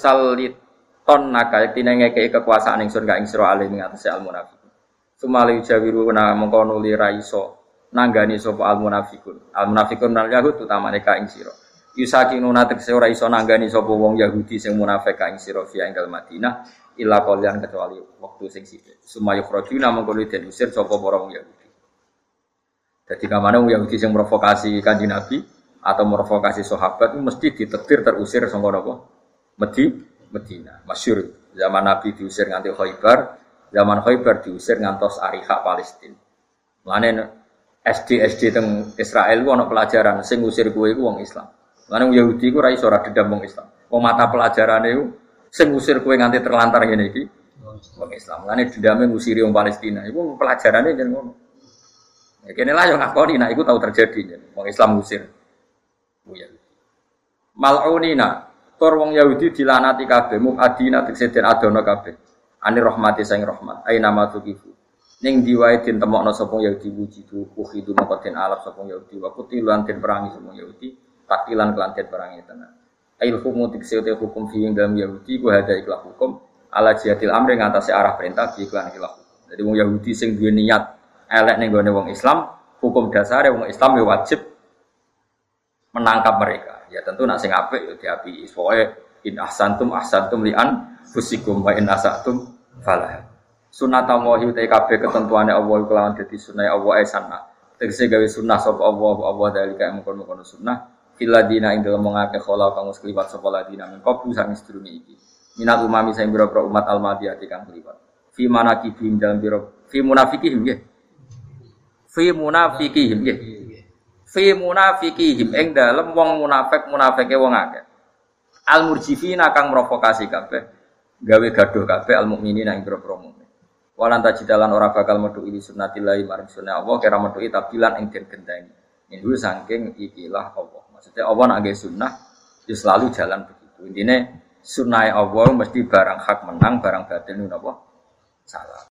S1: salit ton nakayaktine ngekei kekuasaan ingsun ka ing sira alih ing atase al munafikin. Sumali jawiru na mengko nuli ra iso nanggani sapa al munafikun. Al munafikun nal yahud utamane ka ing sira. Yusakinuna tegese ora iso nanggani sapa wong Yahudi sing munafik ka ing sira fi ing Madinah illa qalian kecuali waktu sing sithik. Sumayu khrajuna mengko den usir sapa para wong Yahudi. Jadi kamane wong Yahudi sing provokasi Kanjeng Nabi atau provokasi sahabat mesti ditetir terusir sangka napa? Medi Medina. Masyur zaman Nabi diusir nganti Khaibar, zaman Khaibar diusir ngantos Ariha Palestina. Mulane SD SD teng Israel ana pelajaran sing ngusir kowe Islam. Karena Yahudi ku rai ora dedam wong Islam. Wong mata pelajaran itu sing ngusir kue nganti terlantar ngene iki wong Islam. Karena dendame ngusiri wong Palestina. Iku pelajarannya jangan ngono. Ya kene lah yang ngakoni nah iku tahu terjadi jadi wong Islam ngusir. Mal'unina tur wong Yahudi dilanati kabeh mukadina tegese den adono kabeh. Ani rahmati saing rahmat. Aina ma tuqifu. Ning diwae den temokno sapa Yahudi wujudu ukhidu moko den alap sapa Yahudi wa kutilan den perangi sapa Yahudi takilan barang itu tenan. Ail hukum tikse hukum fi dalam Yahudi ku ada ikhlas hukum ala jihadil amri ngatasi arah perintah di iklan ikhlas. Jadi wong Yahudi sing duwe niat elek ning gone wong Islam, hukum dasar wong Islam ya wajib menangkap mereka. Ya tentu nak sing apik ya diapi. Pokoke in ahsantum ahsantum lian fusikum wa in asatum falah. Sunat Allah utai kabeh ketentuane Allah kelawan dadi sunah Allah ae sana. Tegese gawe sunah sapa Allah Allah dalika mengkono-kono sunah Filadina ing dalam mengake khola kang wis kliwat sapa ladina min qablu sang sedurunge iki. Minat umami sing biro umat al-madiyati kang kliwat. Fi manakibihim dalam biro fi munafikihim nggih. Fi munafikihim nggih. Fi munafikihim ing dalem wong munafik munafike wong akeh. Al murjifina kang provokasi kabeh gawe gaduh kabeh al mukminina ing biro mukmin. Walan tajidalan ora bakal metu ini sunnatillahi maring sunnah Allah kira metu tabilan ing den genteni. Ini saking ikilah Allah. Maksudnya Allah nak sunnah, ya selalu jalan begitu. Intinya sunnah Allah mesti barang hak menang, barang batin itu apa? Salah.